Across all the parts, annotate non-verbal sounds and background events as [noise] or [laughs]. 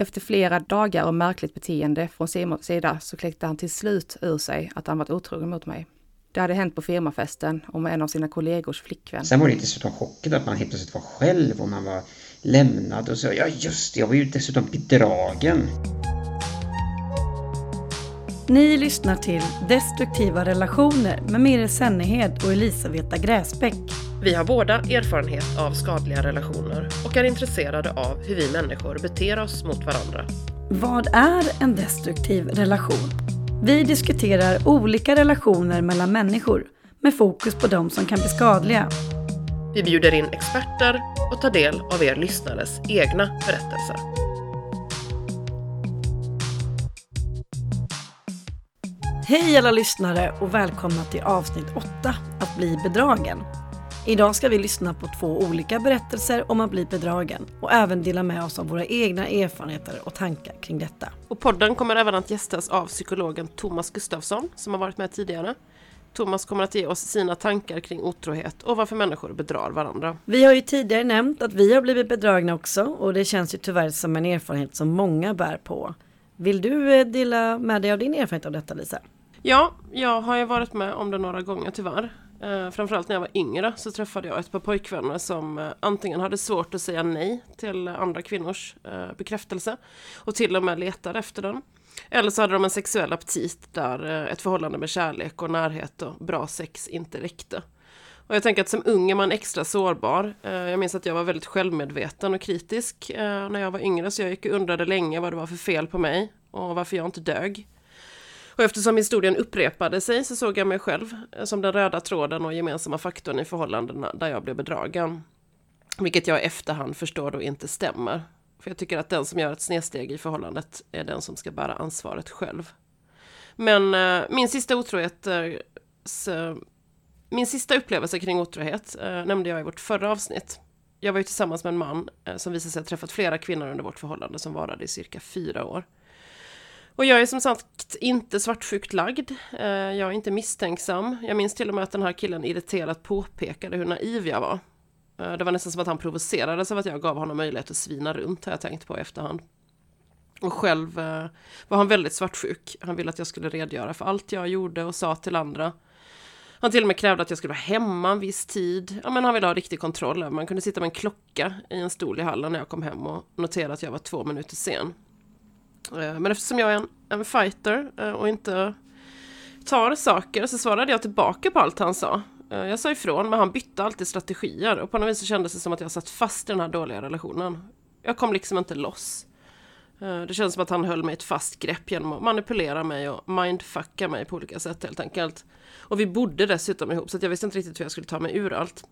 Efter flera dagar av märkligt beteende från Simons sida så kläckte han till slut ur sig att han varit otrogen mot mig. Det hade hänt på firmafesten och med en av sina kollegors flickvän. Sen var det dessutom chocken att man helt plötsligt var själv och man var lämnad och så. Ja just det, jag var ju dessutom bedragen. Ni lyssnar till Destruktiva relationer med Mirre Sennehed och Elisabetta Gräsbäck. Vi har båda erfarenhet av skadliga relationer och är intresserade av hur vi människor beter oss mot varandra. Vad är en destruktiv relation? Vi diskuterar olika relationer mellan människor med fokus på de som kan bli skadliga. Vi bjuder in experter och tar del av er lyssnares egna berättelser. Hej alla lyssnare och välkomna till avsnitt 8, Att bli bedragen. Idag ska vi lyssna på två olika berättelser om att bli bedragen och även dela med oss av våra egna erfarenheter och tankar kring detta. Och podden kommer även att gästas av psykologen Thomas Gustafsson som har varit med tidigare. Thomas kommer att ge oss sina tankar kring otrohet och varför människor bedrar varandra. Vi har ju tidigare nämnt att vi har blivit bedragna också och det känns ju tyvärr som en erfarenhet som många bär på. Vill du eh, dela med dig av din erfarenhet av detta Lisa? Ja, jag har ju varit med om det några gånger tyvärr. Eh, framförallt när jag var yngre så träffade jag ett par pojkvänner som eh, antingen hade svårt att säga nej till andra kvinnors eh, bekräftelse och till och med letade efter den. Eller så hade de en sexuell aptit där eh, ett förhållande med kärlek och närhet och bra sex inte räckte. Och jag tänker att som ung är man extra sårbar. Eh, jag minns att jag var väldigt självmedveten och kritisk eh, när jag var yngre så jag gick och undrade länge vad det var för fel på mig och varför jag inte dög. Och eftersom historien upprepade sig så såg jag mig själv eh, som den röda tråden och gemensamma faktorn i förhållandena där jag blev bedragen. Vilket jag i efterhand förstår då inte stämmer. För jag tycker att den som gör ett snedsteg i förhållandet är den som ska bära ansvaret själv. Men eh, min sista otrohet, eh, eh min sista upplevelse kring otrohet eh, nämnde jag i vårt förra avsnitt. Jag var ju tillsammans med en man eh, som visade sig ha träffat flera kvinnor under vårt förhållande som varade i cirka fyra år. Och jag är som sagt inte svartsjukt lagd. Eh, jag är inte misstänksam. Jag minns till och med att den här killen irriterat påpekade hur naiv jag var. Eh, det var nästan som att han provocerades av att jag gav honom möjlighet att svina runt, har jag tänkt på i efterhand. Och själv eh, var han väldigt svartsjuk. Han ville att jag skulle redogöra för allt jag gjorde och sa till andra. Han till och med krävde att jag skulle vara hemma en viss tid. Ja, men han ville ha riktig kontroll. Man kunde sitta med en klocka i en stol i hallen när jag kom hem och notera att jag var två minuter sen. Eh, men eftersom jag är en, en fighter eh, och inte tar saker så svarade jag tillbaka på allt han sa. Eh, jag sa ifrån men han bytte alltid strategier och på något vis så kändes det som att jag satt fast i den här dåliga relationen. Jag kom liksom inte loss. Det känns som att han höll mig i ett fast grepp genom att manipulera mig och mindfucka mig på olika sätt helt enkelt. Och vi bodde dessutom ihop så jag visste inte riktigt hur jag skulle ta mig ur allt.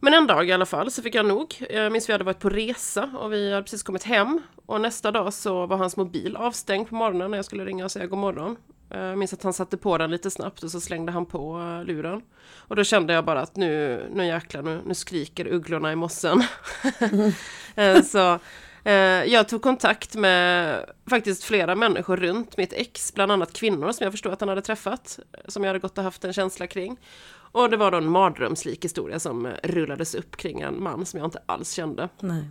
Men en dag i alla fall så fick jag nog. Jag minns vi hade varit på resa och vi hade precis kommit hem. Och nästa dag så var hans mobil avstängd på morgonen när jag skulle ringa och säga god morgon. Eh, jag minns att han satte på den lite snabbt och så slängde han på eh, luren. Och då kände jag bara att nu, nu jäklar, nu, nu skriker ugglorna i mossen. Mm. [laughs] så jag tog kontakt med faktiskt flera människor runt mitt ex, bland annat kvinnor som jag förstod att han hade träffat, som jag hade gått och haft en känsla kring. Och det var då en mardrömslik historia som rullades upp kring en man som jag inte alls kände. Nej.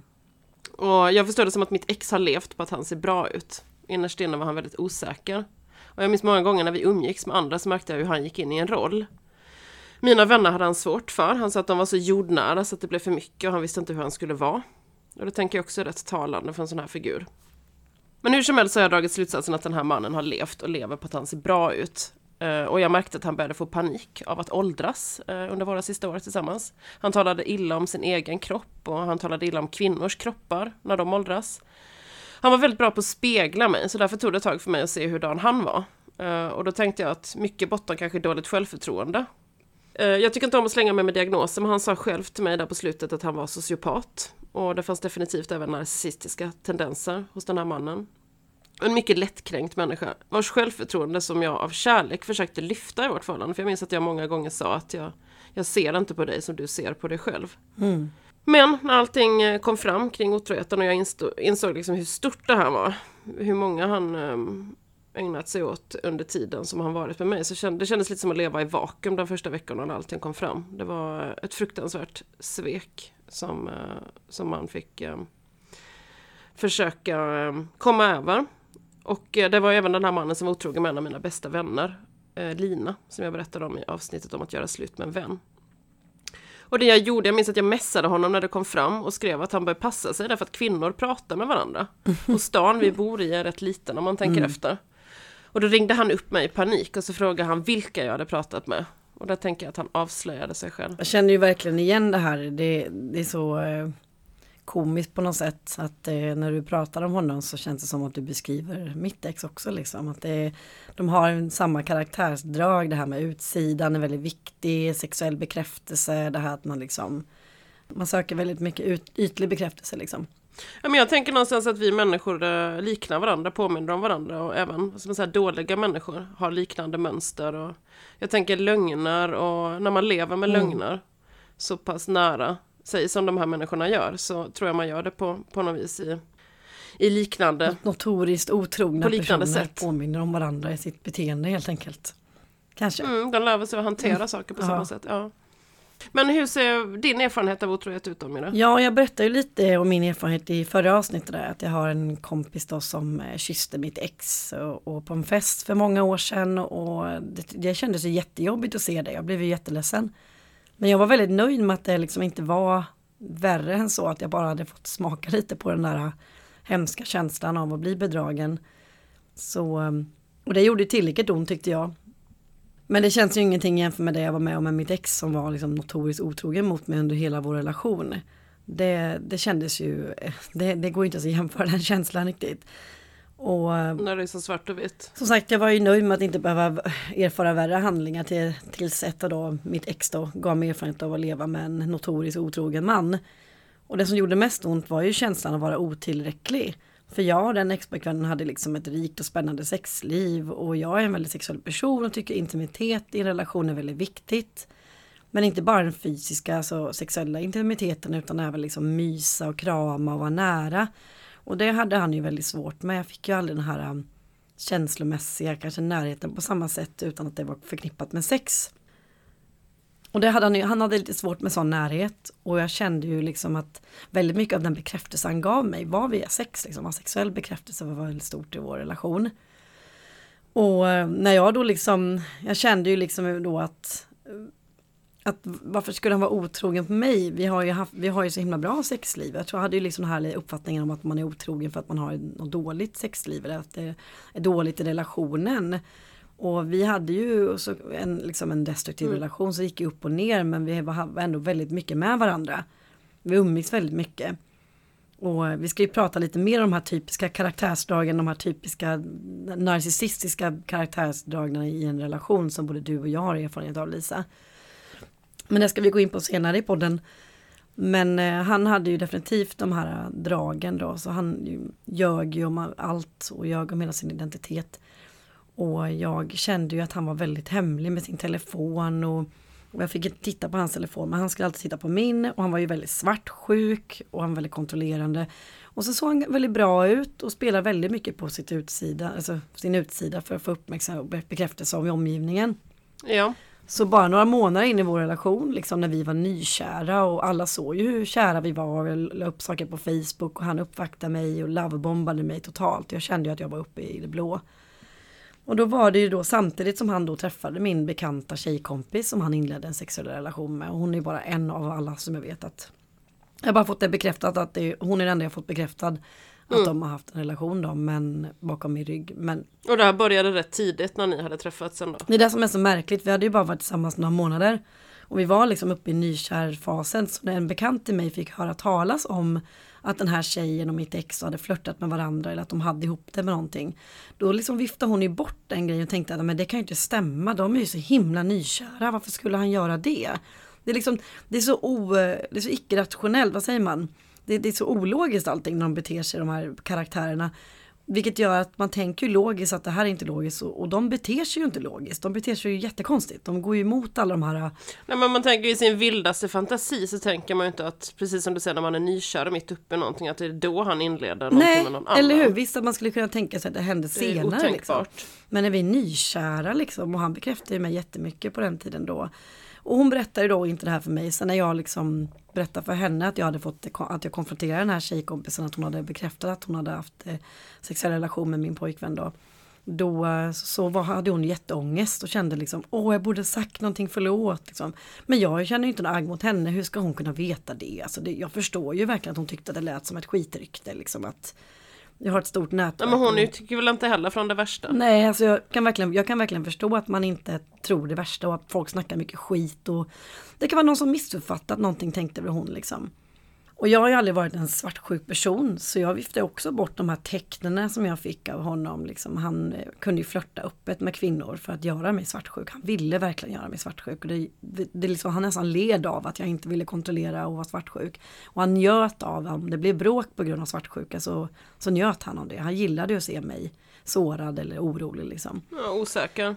Och jag förstod det som att mitt ex har levt på att han ser bra ut. Innerst inne var han väldigt osäker. Och jag minns många gånger när vi umgicks med andra så märkte jag hur han gick in i en roll. Mina vänner hade han svårt för. Han sa att de var så jordnära så att det blev för mycket och han visste inte hur han skulle vara. Och det tänker jag också är rätt talande för en sån här figur. Men hur som helst så har jag dragit slutsatsen att den här mannen har levt och lever på att han ser bra ut. Eh, och jag märkte att han började få panik av att åldras eh, under våra sista år tillsammans. Han talade illa om sin egen kropp och han talade illa om kvinnors kroppar när de åldras. Han var väldigt bra på att spegla mig, så därför tog det ett tag för mig att se hurdan han var. Eh, och då tänkte jag att mycket bottnar kanske dåligt självförtroende. Jag tycker inte om att slänga mig med diagnoser, men han sa själv till mig där på slutet att han var sociopat. Och det fanns definitivt även narcissistiska tendenser hos den här mannen. En mycket lättkränkt människa vars självförtroende som jag av kärlek försökte lyfta i vårt förhållande. För jag minns att jag många gånger sa att jag, jag ser inte på dig som du ser på dig själv. Mm. Men när allting eh, kom fram kring otroheten och jag insåg, liksom hur stort det här var. Hur många han um, ägnat sig åt under tiden som han varit med mig. Så känd, det kändes lite som att leva i vakuum de första veckorna när allting kom fram. Det var ett fruktansvärt svek som, uh, som man fick um, försöka eh, komma över. Och eh, det var även den här mannen som var otrogen med en av mina bästa vänner, eh, Lina, som jag berättade om i avsnittet om att göra slut med en vän. Och det jag gjorde, jag minns att jag messade honom när det kom fram och skrev att han bör passa sig därför att kvinnor pratar med varandra. [laughs] Och stan vi bor i är rätt liten om man tänker Mm. efter. Och då ringde han upp mig i panik och så frågade han vilka jag hade pratat med. Och där tänker jag att han avslöjade sig själv. Jag känner ju verkligen igen det här. Det, det är så eh, komiskt på något sätt att eh, när du pratar om honom så känns det som att du beskriver mitt ex också liksom. Att det, de har en samma karaktärsdrag, det här med utsidan är väldigt viktig, sexuell bekräftelse, det här att man liksom man söker väldigt mycket ut, ytlig bekräftelse liksom. Ja, men jag tänker någonstans att vi människor eh, liknar varandra, påminner om varandra och även man säga, dåliga människor har liknande mönster. Och jag tänker lögner och när man lever med Mm. lögner så pass nära sig som de här människorna gör så tror jag man gör det på, på något vis i, i liknande. Notoriskt otrogna På liknande personer sätt. påminner om varandra i sitt beteende helt enkelt. Kanske. Mm, de lär sig att hantera saker på Ja. samma sätt. Ja. Men hur ser din erfarenhet av otrohet ut då Mira? Ja, jag berättade ju lite om min erfarenhet i förra avsnittet där, att jag har en kompis då som eh, kysste mitt ex och, och på en fest för många år sedan och det, det kändes ju jättejobbigt att se det, jag blev ju jätteledsen. Men jag var väldigt nöjd med att det liksom inte var värre än så, att jag bara hade fått smaka lite på den där hemska känslan av att bli bedragen. Så, ehm, och det gjorde tillräckligt ont tyckte jag. Men det känns ju ingenting jämfört med det jag var med om med mitt ex som var liksom notoriskt otrogen mot mig under hela vår relation. Det, det kändes ju, eh, det, det går inte ens att jämföra den känslan riktigt. Och eh, När det är så svart och vitt. som sagt, jag var ju nöjd med att inte behöva erfara värre handlingar till, tills ett av då, mitt ex då gav mig erfarenhet av att leva med en notoriskt otrogen man. Och det som gjorde mest ont var ju känslan av att vara otillräcklig. För jag och den expojkvännen hade liksom ett rikt och spännande sexliv och jag är en väldigt sexuell person och tycker intimitet i en relation är väldigt viktigt. Men inte bara den fysiska, alltså sexuella intimiteten utan även liksom mysa och krama och vara nära. Och det hade han ju väldigt svårt med. Jag fick ju aldrig den här um, känslomässiga kanske närheten på samma sätt utan att det var förknippat med sex. Och det hade han ju, han hade lite svårt med sån närhet och jag kände ju liksom att väldigt mycket av den bekräftelse han gav mig var via sex, liksom, sexuell bekräftelse var väldigt stort i vår relation. Och eh, när jag då liksom, jag kände ju liksom då att eh, att varför skulle han vara otrogen på mig? Vi har ju, haft, vi har ju så himla bra sexliv. Jag tror jag hade ju liksom den här uppfattningen om att man är otrogen för att man har något dåligt sexliv eller att det är dåligt i relationen. Och vi hade ju en, liksom en destruktiv relation så det gick ju upp och ner men vi var ändå väldigt mycket med varandra. Vi umgicks väldigt mycket. Och vi ska ju prata lite mer om de här typiska karaktärsdragen, de här typiska narcissistiska karaktärsdragen i en relation som både du och jag har erfarenhet av Lisa. Men det ska vi gå in på senare i podden. Men eh, han hade ju definitivt de här eh, dragen då, så han ljög ju om allt och ljög om hela sin identitet. Och jag kände ju att han var väldigt hemlig med sin telefon och, och jag fick inte titta på hans telefon men han skulle alltid titta på min och han var ju väldigt svartsjuk och han var väldigt kontrollerande. Och så såg han väldigt bra ut och spelade väldigt mycket på sitt utsida, alltså sin utsida för att få uppmärksamhet och bekräftelse av omgivningen. Ja. Så bara några månader in i vår relation, liksom när vi var nykära och alla såg ju hur kära vi var. och Jag la upp saker på Facebook och han uppvaktade mig och lovebombade mig totalt. Jag kände ju att jag var uppe i det blå. Och då var det ju då samtidigt som han då träffade min bekanta tjejkompis som han inledde en sexuell relation med. Och hon är bara en av alla som jag vet att jag har bara fått det bekräftat att det, hon är den enda jag fått bekräftad att de har haft en relation då, men bakom min rygg. Men Och det här började rätt tidigt när ni hade träffats sen då. det är det som är så märkligt, vi hade ju bara varit tillsammans några månader. Och vi var liksom uppe i nykärfasen, så när en bekant till mig fick höra talas om att den här tjejen och mitt ex hade flörtat med varandra eller att de hade ihop det med någonting. Då liksom viftade hon ju bort den grejen och tänkte att men det kan ju inte stämma, de är ju så himla nykära, varför skulle han göra det? Det är liksom, det är så, o, det är så icke-rationellt, vad säger man? Det, det är så ologiskt allting när de beter sig, de här karaktärerna. Vilket gör att man tänker ju logiskt att det här är inte logiskt och, och de beter sig ju inte logiskt. De beter sig ju jättekonstigt. De går ju emot alla de här Nej, men man tänker i sin vildaste fantasi så tänker man ju inte att, precis som du säger när man är nykär mitt uppe i någonting, att det är då han inleder någonting Nej, med någon annan. eller hur? Visst att man skulle kunna tänka sig att det hände Det är senare. Liksom. Men när vi är nykära liksom och han bekräftade ju mig jättemycket på den tiden då. Och hon berättade då inte det här för mig. Sen när jag liksom berättade för henne att jag hade fått, att jag konfronterade den här tjejkompisen, att hon hade bekräftat att hon hade haft eh, sexuell relation med min pojkvän då. Då eh, så var, hade hon jätteångest och kände liksom, åh jag borde sagt någonting, förlåt. Liksom. Men jag känner ju inte något agg mot henne, hur ska hon kunna veta det? Alltså det, Jag förstår ju verkligen att hon tyckte att det lät som ett skitrykte. Liksom, att jag har ett stort nätverk. Ja, men hon tycker väl inte heller från det värsta? Nej, alltså jag kan, verkligen, jag kan verkligen förstå att man inte tror det värsta och att folk snackar mycket skit. Och det kan vara någon som missuppfattat någonting tänkte väl hon liksom. Och jag har ju aldrig varit en svartsjuk person så jag viftade också bort de här tecknen som jag fick av honom. Liksom, han eh, kunde ju flörta öppet med kvinnor för att göra mig svartsjuk. Han ville verkligen göra mig svartsjuk. Och det, det, det liksom, han nästan led av att jag inte ville kontrollera och vara svartsjuk. Och han njöt av, om det blev bråk på grund av svartsjuka så, så njöt han av det. Han gillade att se mig sårad eller orolig liksom. Ja, osäker.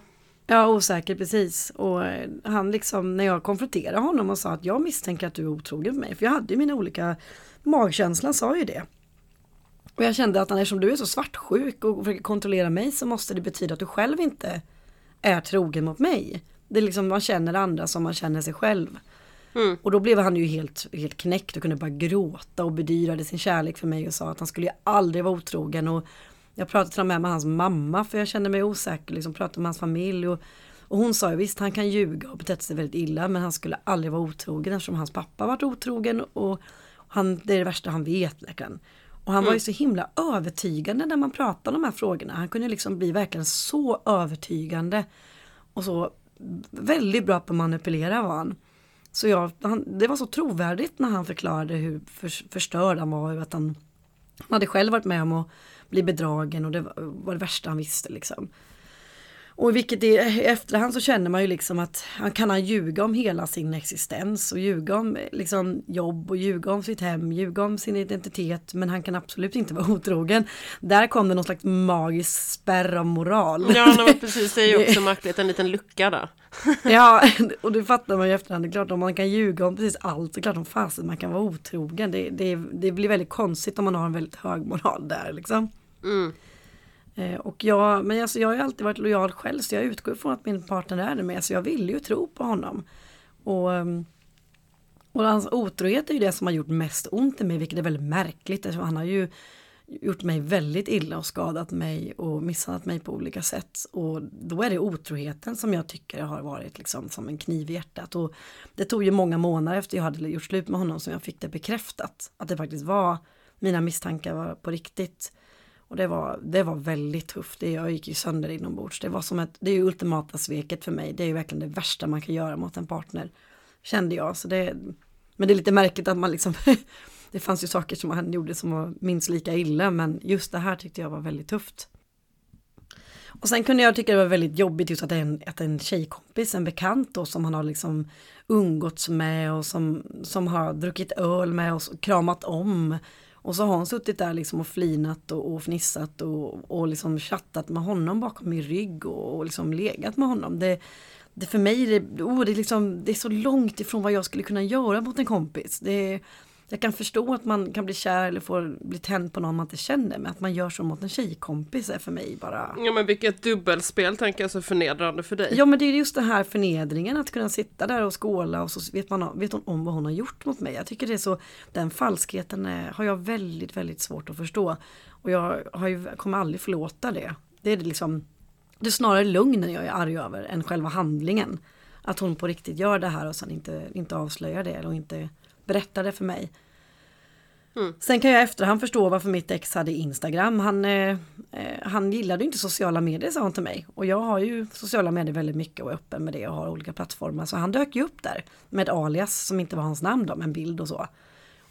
Ja, osäker precis. Och eh, han liksom, när jag konfronterade honom och sa att jag misstänker att du är otrogen med mig. För jag hade ju mina olika, magkänslan sa ju det. Och jag kände att eftersom du är så svartsjuk och försöker kontrollera mig så måste det betyda att du själv inte är trogen mot mig. Det är liksom, man känner andra som man känner sig själv. Mm. Och då blev han ju helt, helt knäckt och kunde bara gråta och bedyrade sin kärlek för mig och sa att han skulle ju aldrig vara otrogen. Och jag pratade till och med med hans mamma för jag kände mig osäker, liksom pratade med hans familj. Och, och hon sa ju visst han kan ljuga och betett sig väldigt illa men han skulle aldrig vara otrogen eftersom hans pappa varit otrogen och han, det är det värsta han vet. Läkaren. Och han mm. var ju så himla övertygande när man pratade om de här frågorna. Han kunde liksom bli verkligen så övertygande. Och så väldigt bra på att manipulera var han. Så jag, han, det var så trovärdigt när han förklarade hur för, förstörd han var. Att han, han hade själv varit med om att bli bedragen och det var det värsta han visste liksom. Och vilket i efterhand så känner man ju liksom att han kan han ljuga om hela sin existens och ljuga om liksom jobb och ljuga om sitt hem, ljuga om sin identitet men han kan absolut inte vara [laughs] otrogen. Där kom det någon slags magisk spärr av moral. Ja, no, precis, det är ju [laughs] också märkligt, en liten lucka där. [laughs] ja, och det fattar man ju efterhand. Det är klart om man kan ljuga om precis allt, så klart om fasen man kan vara otrogen. Det, det, det blir väldigt konstigt om man har en väldigt hög moral där liksom. Mm. Eh, och jag, men alltså jag har ju alltid varit lojal själv så jag utgår från att min partner är det med så jag vill ju tro på honom. Och, ehm, och hans otrohet är ju det som har gjort mest ont i mig vilket är väldigt märkligt. Han har ju gjort mig väldigt illa och skadat mig och misshandlat mig på olika sätt. Och då är det otroheten som jag tycker har varit liksom som en kniv i hjärtat. Och det tog ju många månader efter jag hade gjort slut med honom som jag fick det bekräftat. Att det faktiskt var, mina misstankar var på riktigt. Och det var, det var väldigt tufft. Det, jag gick ju sönder inombords. Det var som ett, det är ju ultimata sveket för mig. Det är ju verkligen det värsta man kan göra mot en partner. Kände jag. Så det, men det är lite märkligt att man liksom [laughs] Det fanns ju saker som han gjorde som var minst lika illa men just det här tyckte jag var väldigt tufft. Och sen kunde jag tycka det var väldigt jobbigt just att en, att en tjejkompis, en bekant då som han har liksom umgåtts med och som, som har druckit öl med och kramat om och så har hon suttit där liksom och flinat och, och fnissat och, och liksom chattat med honom bakom min rygg och, och liksom legat med honom. Det, det för mig det, oh, det, är liksom, det är så långt ifrån vad jag skulle kunna göra mot en kompis. Det, jag kan förstå att man kan bli kär eller få bli tänd på någon man inte känner men att man gör så mot en tjejkompis är för mig bara Ja men vilket dubbelspel tänker jag så förnedrande för dig Ja men det är just den här förnedringen att kunna sitta där och skåla och så vet, man, vet hon om vad hon har gjort mot mig. Jag tycker det är så Den falskheten är, har jag väldigt väldigt svårt att förstå och jag har ju, kommer aldrig förlåta det. Det är liksom Det är snarare lugnen jag är arg över än själva handlingen. Att hon på riktigt gör det här och sen inte, inte avslöjar det eller inte berättade för mig. Mm. Sen kan jag efterhand förstå varför mitt ex hade Instagram. Han, eh, eh, han gillade inte sociala medier sa han till mig. Och jag har ju sociala medier väldigt mycket och är öppen med det och har olika plattformar. Så han dök ju upp där med alias som inte var hans namn då, med en bild och så.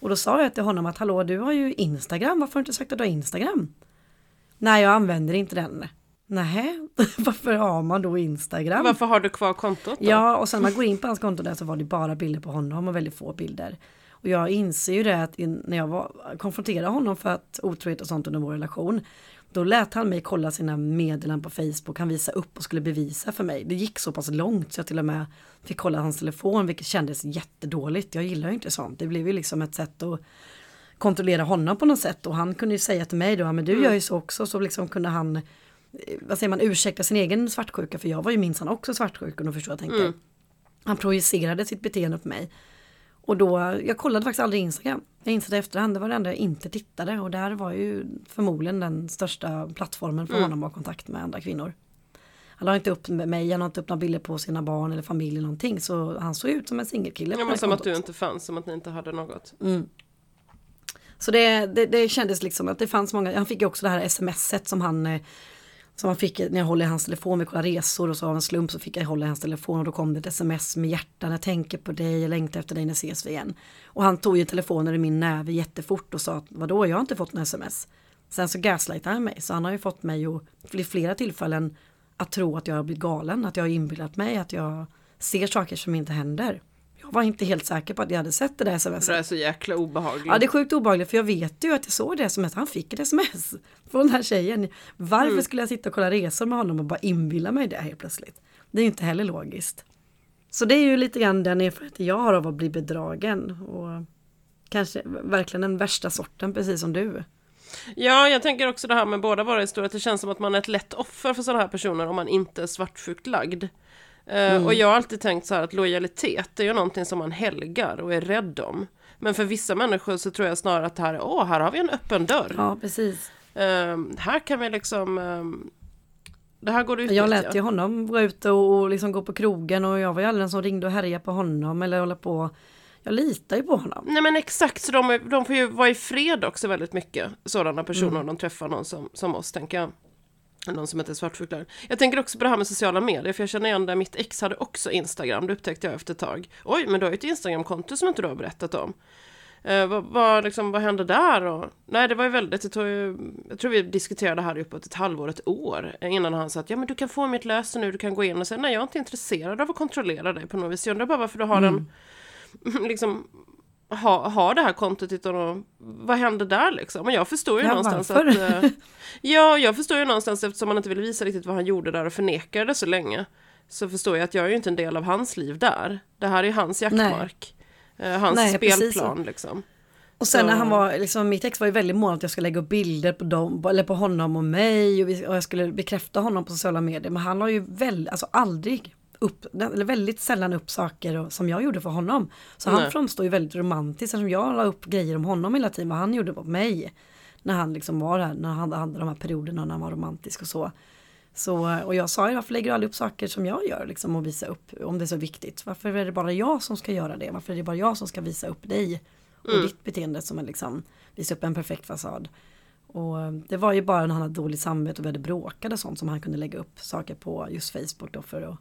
Och då sa jag till honom att hallå du har ju Instagram, varför har du inte sagt att du har Instagram? Nej jag använder inte den. Nej, [laughs] varför har man då Instagram? Varför har du kvar kontot då? Ja, och sen när man går in på hans konto där så var det bara bilder på honom och väldigt få bilder. Och jag inser ju det att när jag var, konfronterade honom för att otrohet och sånt under vår relation. Då lät han mig kolla sina meddelanden på Facebook. Han visade upp och skulle bevisa för mig. Det gick så pass långt så jag till och med fick kolla hans telefon vilket kändes jättedåligt. Jag gillar ju inte sånt. Det blev ju liksom ett sätt att kontrollera honom på något sätt. Och han kunde ju säga till mig då, men du mm. gör ju så också. Så liksom kunde han vad säger man, ursäkta sin egen svartsjuka för jag var ju minsann också svartsjuk om du förstår jag tänker. Mm. Han projicerade sitt beteende på mig. Och då, jag kollade faktiskt aldrig Instagram. Jag insåg i efterhand, det var det enda jag inte tittade och där var ju förmodligen den största plattformen för Mm. honom att ha kontakt med andra kvinnor. Han la inte upp med mig, han la inte upp några bilder på sina barn eller familj eller någonting så han såg ut som en singelkille. Ja, det men som att kontot. du inte fanns, som att ni inte hade något. Så det, det, det kändes liksom att det fanns många, han fick ju också det här smset som han så man fick när jag håller i hans telefon, vi kollar resor och så av en slump så fick jag hålla i hans telefon och då kom det ett sms med hjärtan, jag tänker på dig, jag längtar efter dig, när ses vi igen. Och han tog ju telefonen i min näve jättefort och sa att vadå, jag har inte fått några sms. Sen så gaslightade han mig, så han har ju fått mig att vid flera tillfällen att tro att jag har blivit galen, att jag har inbillat mig, att jag ser saker som inte händer. Var inte helt säker på att jag hade sett det där smset. Det är så jäkla obehagligt. Ja det är sjukt obehagligt för jag vet ju att jag såg det sms, han fick ett sms [laughs] från den här tjejen. Varför Mm. skulle jag sitta och kolla resor med honom och bara inbilla mig det helt plötsligt? Det är ju inte heller logiskt. Så det är ju lite grann den erfarenheten jag har av att bli bedragen. Och kanske verkligen den värsta sorten, precis som du. Ja, jag tänker också det här med båda våra historier, att det känns som att man är ett lätt offer för sådana här personer om man inte är svartsjukt lagd. Eh, Och jag har alltid tänkt så här att lojalitet är ju någonting som man helgar och är rädd om. Men för vissa människor så tror jag snarare att det här är, åh, här har vi en öppen dörr. Ja, precis. Eh, här kan vi liksom, eh, det här går det ut Jag lät ju honom gå ut och, liksom gå på krogen och jag var ju aldrig den som ringde och härjade på honom eller hålla på. Jag litar ju på honom. Nej men exakt, så de, de får ju vara i fred också väldigt mycket, sådana personer, om de träffar någon som, som oss, tänker jag. Någon som inte är. Jag tänker också på det här med sociala medier, för jag känner igen det, mitt ex hade också Instagram, det upptäckte jag efter ett tag. Oj, men du har ju ett Instagramkonto som inte du har berättat om. Eh, vad, vad, liksom, vad hände där? Och, nej, det var ju väldigt, det tog ju, jag tror vi diskuterade det här uppåt ett halvår, ett år, innan han sa att ja men du kan få mitt lösen nu, du kan gå in och säga nej jag är inte intresserad av att kontrollera dig på något vis. Jag undrar bara varför du har en, [laughs] liksom, ha, ha det här kontot utan att, vad hände där liksom? Och jag förstår ju Ja, någonstans varför? att, eh, ja, jag förstår ju någonstans eftersom han inte ville visa riktigt vad han gjorde där och förnekade det så länge. Så förstår jag att jag är ju inte en del av hans liv där. Det här är ju hans jaktmark. Eh, hans Nej, precis spelplan liksom. Och sen Så- när han var, liksom, mitt ex var ju väldigt mån att jag skulle lägga upp bilder på, dem, eller på honom och mig och, vi, och jag skulle bekräfta honom på sociala medier. Men han la ju väl, alltså aldrig upp, eller väldigt sällan upp saker och, som jag gjorde för honom. Så han Nej. framstår ju väldigt romantisk eftersom jag la upp grejer om honom hela tiden, vad han gjorde på mig. När han liksom var här, när han hade de här perioderna när han var romantisk och så. Så, och jag sa ju varför lägger du aldrig upp saker som jag gör liksom och visa upp om det är så viktigt. Varför är det bara jag som ska göra det? Varför är det bara jag som ska visa upp dig och ditt beteende som är liksom visa upp en perfekt fasad. Och eh, det var ju bara när han hade dåligt samvete och vi hade bråkat och sånt som han kunde lägga upp saker på just Facebook då för att,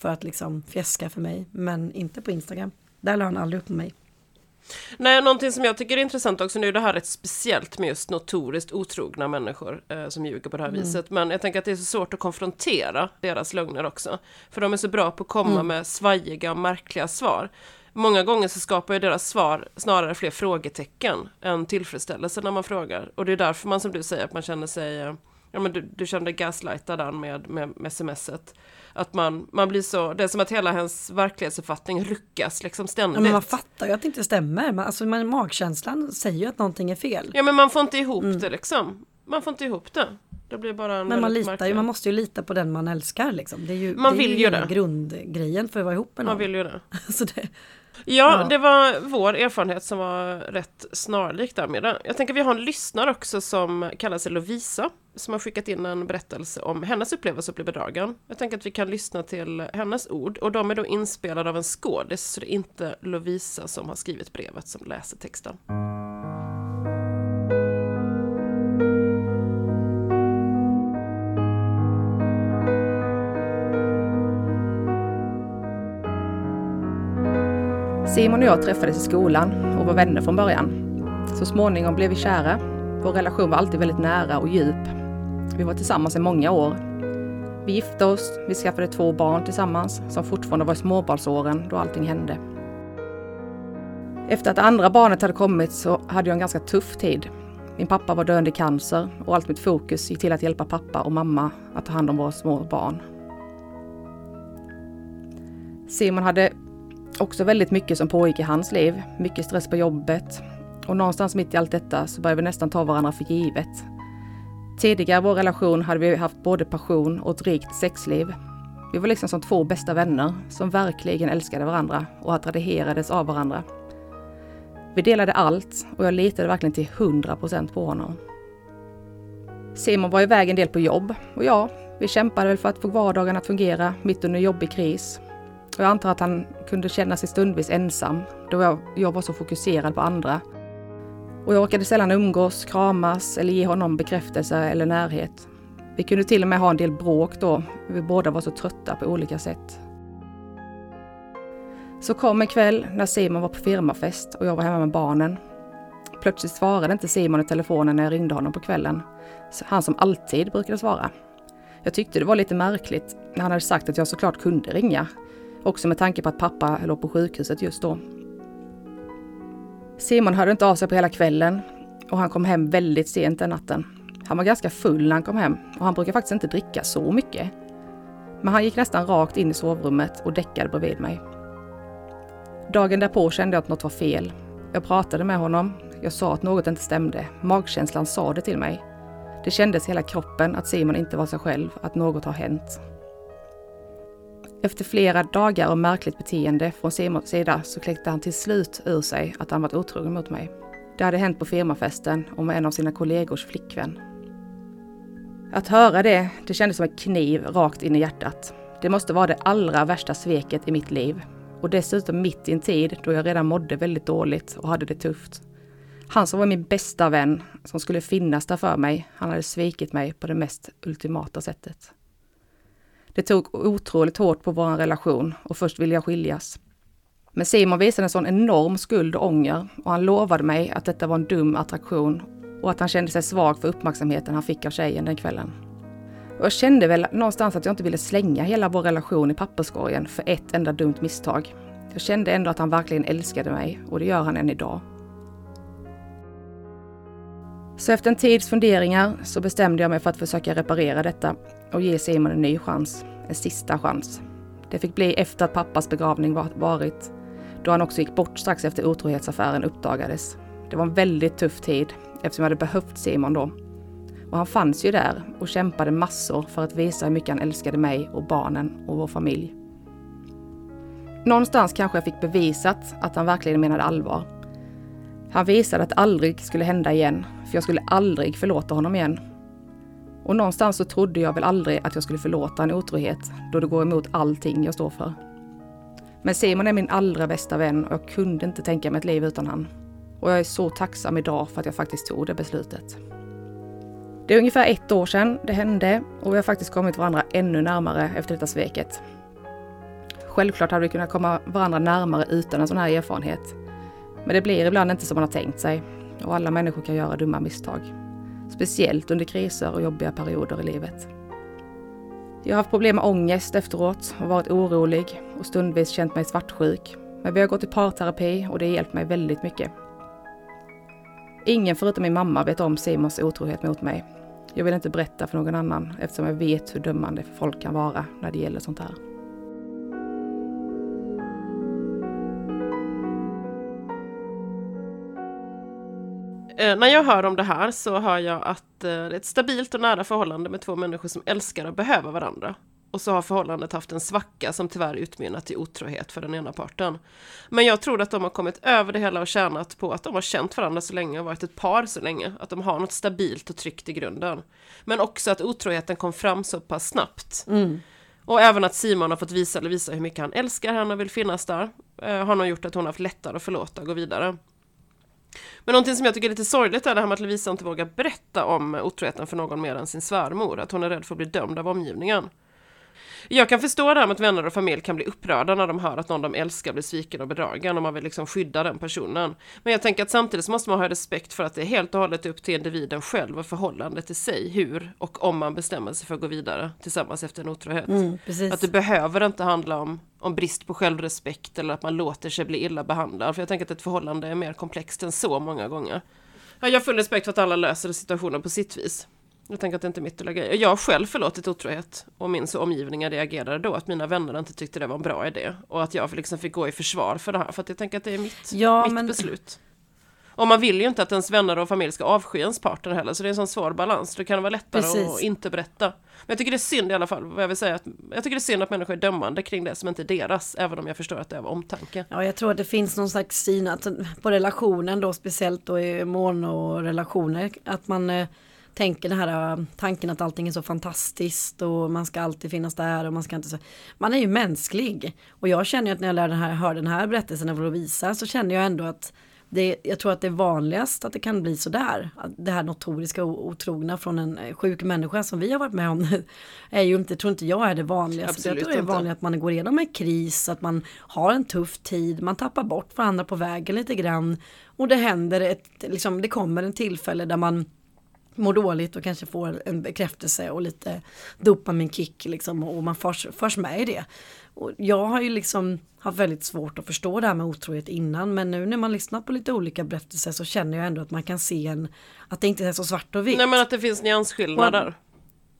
för att liksom fjäska för mig. Men inte på Instagram. Där la han aldrig upp mig. Nej, någonting som jag tycker är intressant också, nu är det här rätt speciellt med just notoriskt otrogna människor eh, som ljuger på det här viset. Men jag tänker att det är så svårt att konfrontera deras lögner också. För de är så bra på att komma med svajiga och märkliga svar. Många gånger så skapar ju deras svar snarare fler frågetecken än tillfredsställelse när man frågar. Och det är därför man som du säger att man känner sig, eh, ja men du, du kände gaslightad där med, med, med smset. Att man, man blir så, det är som att hela hennes verklighetsuppfattning ruckas liksom ständigt. Ja, men man fattar ju att det inte stämmer. Man, alltså, man, magkänslan säger ju att någonting är fel. Ja men man får inte ihop det liksom. Man får inte ihop det. Det blir bara en Mm. Men man litar märklig- ju, man måste ju lita på den man älskar liksom. Det är ju, Man det är vill ju ju hela det. grundgrejen för att vara ihop med någon. Man vill ju det. [laughs] Så det, Ja, Ja. det var vår erfarenhet som var rätt snarlik där med det. Jag tänker vi har en lyssnare också som kallar sig Lovisa som har skickat in en berättelse om hennes upplevelse att bli bedragen. Jag tänker att vi kan lyssna till hennes ord och de är då inspelade av en skådis så det är inte Lovisa som har skrivit brevet som läser texten. Simon och jag träffades i skolan och var vänner från början. Så småningom blev vi kära. Vår relation var alltid väldigt nära och djup. Vi var tillsammans i många år. Vi gifte oss, vi skaffade två barn tillsammans som fortfarande var i småbarnsåren då allting hände. Efter att det andra barnet hade kommit så hade jag en ganska tuff tid. Min pappa var döende i cancer och allt mitt fokus gick till att hjälpa pappa och mamma att ta hand om våra små barn. Simon hade också väldigt mycket som pågick i hans liv. Mycket stress på jobbet. Och någonstans mitt i allt detta så började vi nästan ta varandra för givet. Tidigare i vår relation hade vi haft både passion och ett rikt sexliv. Vi var liksom som två bästa vänner som verkligen älskade varandra och attraherades av varandra. Vi delade allt och jag litade verkligen till 100% på honom. Simon var iväg en del på jobb och ja, vi kämpade väl för att få vardagen att fungera mitt under jobbig kris. Och jag antar att han kunde känna sig stundvis ensam då jag, jag var så fokuserad på andra. Och jag orkade sällan umgås, kramas eller ge honom bekräftelse eller närhet. Vi kunde till och med ha en del bråk då, vi båda var så trötta på olika sätt. Så kom en kväll när Simon var på firmafest och jag var hemma med barnen. Plötsligt svarade inte Simon i telefonen när jag ringde honom på kvällen. Han som alltid brukade svara. Jag tyckte det var lite märkligt när han hade sagt att jag såklart kunde ringa. Också med tanke på att pappa låg på sjukhuset just då. Simon hörde inte av sig på hela kvällen och han kom hem väldigt sent den natten. Han var ganska full när han kom hem och han brukar faktiskt inte dricka så mycket. Men han gick nästan rakt in i sovrummet och däckade bredvid mig. Dagen därpå kände jag att något var fel. Jag pratade med honom. Jag sa att något inte stämde. Magkänslan sa det till mig. Det kändes i hela kroppen att Simon inte var sig själv, att något har hänt. Efter flera dagar av märkligt beteende från Simons sida så kläckte han till slut ur sig att han varit otrogen mot mig. Det hade hänt på firmafesten och med en av sina kollegors flickvän. Att höra det, det kändes som en kniv rakt in i hjärtat. Det måste vara det allra värsta sveket i mitt liv. Och dessutom mitt i en tid då jag redan mådde väldigt dåligt och hade det tufft. Han som var min bästa vän, som skulle finnas där för mig, han hade svikit mig på det mest ultimata sättet. Det tog otroligt hårt på vår relation och först ville jag skiljas. Men Simon visade en sån enorm skuld och ånger och han lovade mig att detta var en dum attraktion och att han kände sig svag för uppmärksamheten han fick av tjejen den kvällen. Och jag kände väl någonstans att jag inte ville slänga hela vår relation i papperskorgen för ett enda dumt misstag. Jag kände ändå att han verkligen älskade mig och det gör han än idag. Så efter en tids funderingar så bestämde jag mig för att försöka reparera detta och ge Simon en ny chans. En sista chans. Det fick bli efter att pappas begravning varit, då han också gick bort strax efter otrohetsaffären uppdagades. Det var en väldigt tuff tid eftersom jag hade behövt Simon då. Och han fanns ju där och kämpade massor för att visa hur mycket han älskade mig och barnen och vår familj. Någonstans kanske jag fick bevisat att han verkligen menade allvar. Han visade att det aldrig skulle hända igen, för jag skulle aldrig förlåta honom igen. Och någonstans så trodde jag väl aldrig att jag skulle förlåta en otrohet, då det går emot allting jag står för. Men Simon är min allra bästa vän och jag kunde inte tänka mig ett liv utan han. Och jag är så tacksam idag för att jag faktiskt tog det beslutet. Det är ungefär ett år sedan det hände och vi har faktiskt kommit varandra ännu närmare efter detta sveket. Självklart hade vi kunnat komma varandra närmare utan en sån här erfarenhet. Men det blir ibland inte som man har tänkt sig och alla människor kan göra dumma misstag. Speciellt under kriser och jobbiga perioder i livet. Jag har haft problem med ångest efteråt och varit orolig och stundvis känt mig svartsjuk. Men vi har gått i parterapi och det har hjälpt mig väldigt mycket. Ingen förutom min mamma vet om Simons otrohet mot mig. Jag vill inte berätta för någon annan eftersom jag vet hur dömande folk kan vara när det gäller sånt här. Eh, när jag hör om det här så hör jag att eh, det är ett stabilt och nära förhållande med två människor som älskar och behöver varandra. Och så har förhållandet haft en svacka som tyvärr utmynnat i otrohet för den ena parten. Men jag tror att de har kommit över det hela och tjänat på att de har känt varandra så länge och varit ett par så länge. Att de har något stabilt och tryggt i grunden. Men också att otroheten kom fram så pass snabbt. Mm. Och även att Simon har fått visa eller visa hur mycket han älskar henne och vill finnas där. Eh, har nog gjort att hon har haft lättare att förlåta och gå vidare. Men någonting som jag tycker är lite sorgligt är det här med att Lovisa inte vågar berätta om otroheten för någon mer än sin svärmor. Att hon är rädd för att bli dömd av omgivningen. Jag kan förstå det här med att vänner och familj kan bli upprörda när de hör att någon de älskar blir sviken och bedragen och man vill liksom skydda den personen. Men jag tänker att samtidigt så måste man ha respekt för att det är helt och hållet upp till individen själv och förhållandet till sig hur och om man bestämmer sig för att gå vidare tillsammans efter en otrohet. Mm, att det behöver inte handla om, om brist på självrespekt eller att man låter sig bli illa behandlad. För jag tänker att ett förhållande är mer komplext än så många gånger. Jag har full respekt för att alla löser situationen på sitt vis. Jag tänker att det inte är mitt att lägga Jag har själv förlåtit otrohet och min så omgivningen reagerade då att mina vänner inte tyckte det var en bra idé och att jag liksom fick gå i försvar för det här för att jag tänker att det är mitt, ja, mitt men... beslut. Och man vill ju inte att ens vänner och familj ska avsky ens partner heller, så det är en sån svår balans. Det kan vara lättare Precis. att inte berätta. Men jag tycker det är synd i alla fall, vad jag vill säga, att jag tycker det är synd att människor är dömande kring det som inte är deras, även om jag förstår att det är av omtanke. Ja, jag tror att det finns någon slags syn att, på relationen då, speciellt då i monorelationer, att man eh, tänker den här eh, tanken att allting är så fantastiskt och man ska alltid finnas där och man ska inte så. Man är ju mänsklig och jag känner ju att när jag lär den här, hör den här berättelsen av Lovisa så känner jag ändå att det, jag tror att det är vanligast att det kan bli sådär. Att Det här notoriska och otrogna från en eh, sjuk människa som vi har varit med om [laughs] är ju inte, tror inte jag är det vanligaste. Absolut jag tror det är vanligt att man går igenom en kris, att man har en tuff tid, man tappar bort varandra på vägen lite grann. Och det händer ett, liksom, det kommer en tillfälle där man mår dåligt och kanske får en bekräftelse och lite dopaminkick liksom och man förs, förs med i det. Och jag har ju liksom haft väldigt svårt att förstå det här med otrohet innan men nu när man lyssnar på lite olika berättelser så känner jag ändå att man kan se en att det inte är så svart och vitt. Nej men att det finns nyansskillnader.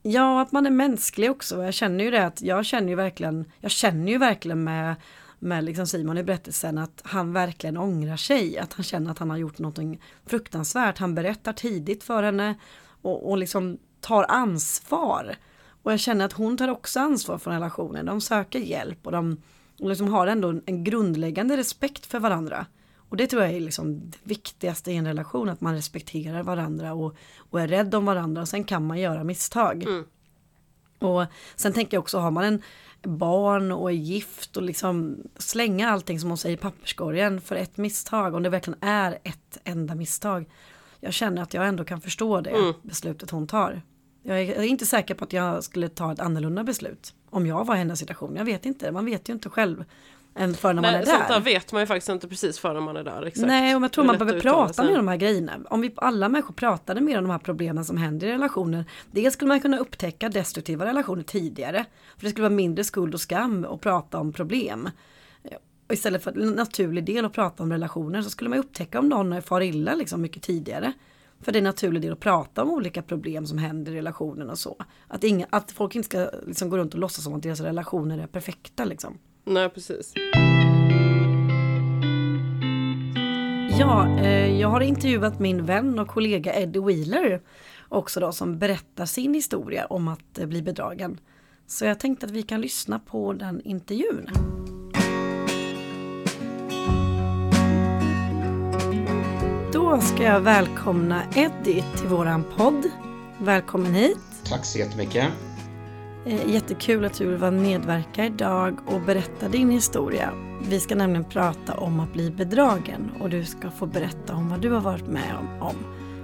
Ja, att man är mänsklig också. Jag känner ju det att jag känner ju verkligen, jag känner ju verkligen med, med liksom Simon i berättelsen att han verkligen ångrar sig. Att han känner att han har gjort någonting fruktansvärt. Han berättar tidigt för henne och, och liksom tar ansvar. Och jag känner att hon tar också ansvar för relationen. De söker hjälp och de och liksom har ändå en grundläggande respekt för varandra. Och det tror jag är liksom det viktigaste i en relation, att man respekterar varandra och, och är rädd om varandra och sen kan man göra misstag. Mm. Och sen tänker jag också, har man en barn och är gift och liksom slänga allting som hon säger i papperskorgen för ett misstag, om det verkligen är ett enda misstag. Jag känner att jag ändå kan förstå det beslutet hon tar. Jag är, jag är inte säker på att jag skulle ta ett annorlunda beslut om jag var i hennes situation. Jag vet inte, man vet ju inte själv än för när man Nej, är sånt där där. vet man ju faktiskt inte precis förrän man är där. Exakt. Nej, och jag tror man behöver prata mer om de här grejerna. Om vi alla människor pratade mer om de här problemen som händer i relationer. Dels skulle man kunna upptäcka destruktiva relationer tidigare. För det skulle vara mindre skuld och skam att prata om problem. Och istället för en naturlig del att prata om relationer så skulle man upptäcka om någon far illa liksom mycket tidigare. För det är en naturlig del att prata om olika problem som händer i relationen och så. Att, inga, att folk inte ska liksom gå runt och låtsas som att deras relationer är perfekta liksom. Nej precis. Ja, eh, jag har intervjuat min vän och kollega Eddie Wheeler också då som berättar sin historia om att eh, bli bedragen. Så jag tänkte att vi kan lyssna på den intervjun. Då ska jag välkomna Eddie till våran podd. Välkommen hit. Tack så jättemycket. Eh, jättekul att du vill vara medverka idag och berätta din historia. Vi ska nämligen prata om att bli bedragen och du ska få berätta om vad du har varit med om.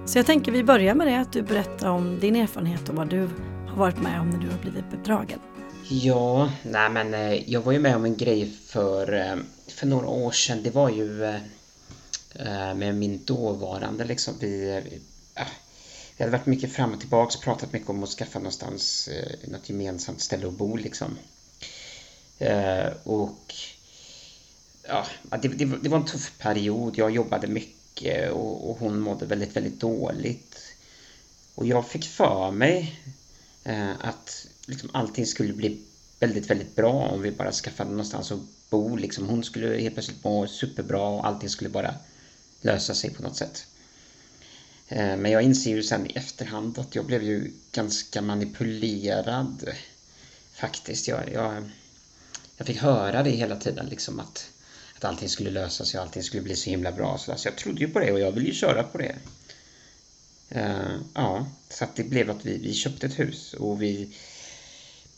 Så jag tänker vi börjar med det, att du berättar om din erfarenhet och vad du har varit med om när du har blivit bedragen. Ja, nej men eh, jag var ju med om en grej för, eh, för några år sedan. Det var ju med min dåvarande liksom. Vi, det vi, hade varit mycket fram och tillbaka och pratat mycket om att skaffa någonstans eh, något gemensamt ställe att bo liksom. Eh, och ja, det, det, det var en tuff period. Jag jobbade mycket och, och hon mådde väldigt, väldigt dåligt. Och jag fick för mig eh, att liksom allting skulle bli väldigt, väldigt bra om vi bara skaffade någonstans att bo. Liksom. Hon skulle helt plötsligt må superbra och allting skulle bara lösa sig på något sätt. Eh, men jag inser ju sen i efterhand att jag blev ju ganska manipulerad faktiskt. Jag, jag, jag fick höra det hela tiden liksom att, att allting skulle lösa sig och allting skulle bli så himla bra. Så alltså, jag trodde ju på det och jag ville ju köra på det. Uh, ja, så att det blev att vi, vi köpte ett hus och vi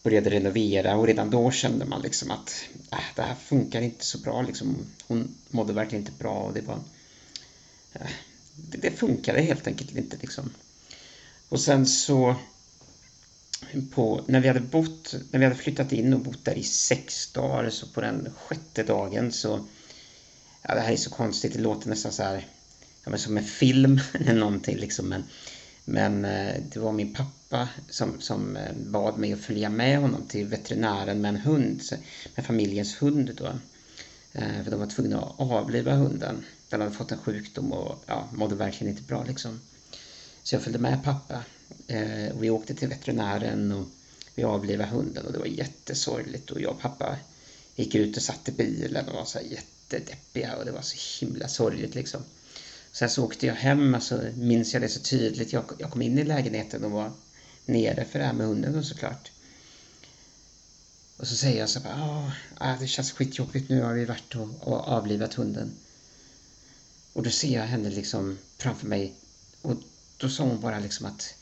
började renovera och redan då kände man liksom att äh, det här funkar inte så bra. Liksom. Hon mådde verkligen inte bra och det var... Äh, det, funkade helt enkelt inte liksom. Och sen så på, när vi hade bott, när vi hade flyttat in och bott där i sex dagar så på den sjätte dagen så ja, det här är så konstigt, det låter nästan så här ja, men som en film [laughs] eller någonting liksom men, men eh, det var min pappa som, som eh, bad mig att följa med honom till veterinären med en hund, med familjens hund då. Eh, för de var tvungna att avliva hunden. Den hade fått en sjukdom och ja, mådde verkligen inte bra liksom. Så jag följde med pappa. Eh, och vi åkte till veterinären och vi avlivade hunden och det var jättesorgligt. Och jag och pappa gick ut och satt i bilen och var så här jättedeppiga och det var så himla sorgligt liksom. Sen så åkte jag hem, alltså minns jag det så tydligt. Jag, jag kom in i lägenheten och var nere för det här med hunden och såklart. Och så säger jag så här... Ah, ah, det känns skitjobbigt, nu har vi varit och, och avlivat hunden. Och då ser jag henne liksom framför mig och då sa hon bara liksom att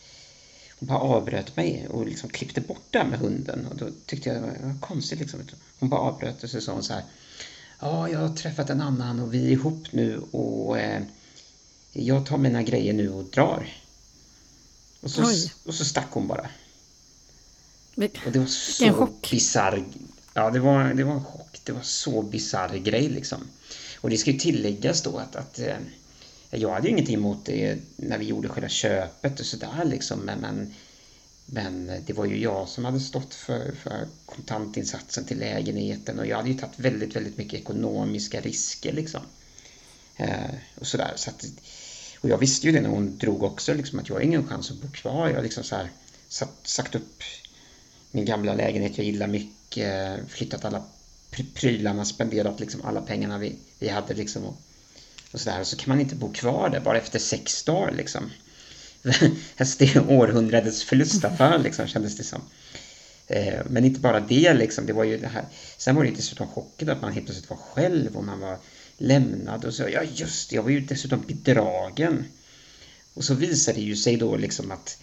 hon bara avbröt mig och liksom klippte bort det med hunden och då tyckte jag det var konstigt liksom. Hon bara avbröt och så sa hon så här Ja, jag har träffat en annan och vi är ihop nu och eh, jag tar mina grejer nu och drar. Och så, och så stack hon bara. Och det var så bisarr. Ja, det var, det var en chock. Det var så bisarr grej liksom. Och det ska ju tilläggas då att, att eh, jag hade ju ingenting emot det när vi gjorde själva köpet och sådär liksom. Men, men, men, det var ju jag som hade stått för, för kontantinsatsen till lägenheten och jag hade ju tagit väldigt, väldigt mycket ekonomiska risker liksom. Eh, och sådär. Så att, och jag visste ju det när hon drog också liksom att jag har ingen chans att bo kvar. Jag har liksom så här, satt, sagt upp min gamla lägenhet jag gillar mycket, flyttat alla prylarna, spenderat liksom alla pengarna vi, vi hade liksom och, och sådär. Och så kan man inte bo kvar där bara efter sex dagar liksom. [laughs] Alltså, det är århundradets förlustaffär liksom kändes det som. Eh, men inte bara det liksom, det var ju det här. Sen var det dessutom chocken att man helt plötsligt var själv och man var lämnad och så, ja just det, jag var ju dessutom bedragen. Och så visade det ju sig då liksom att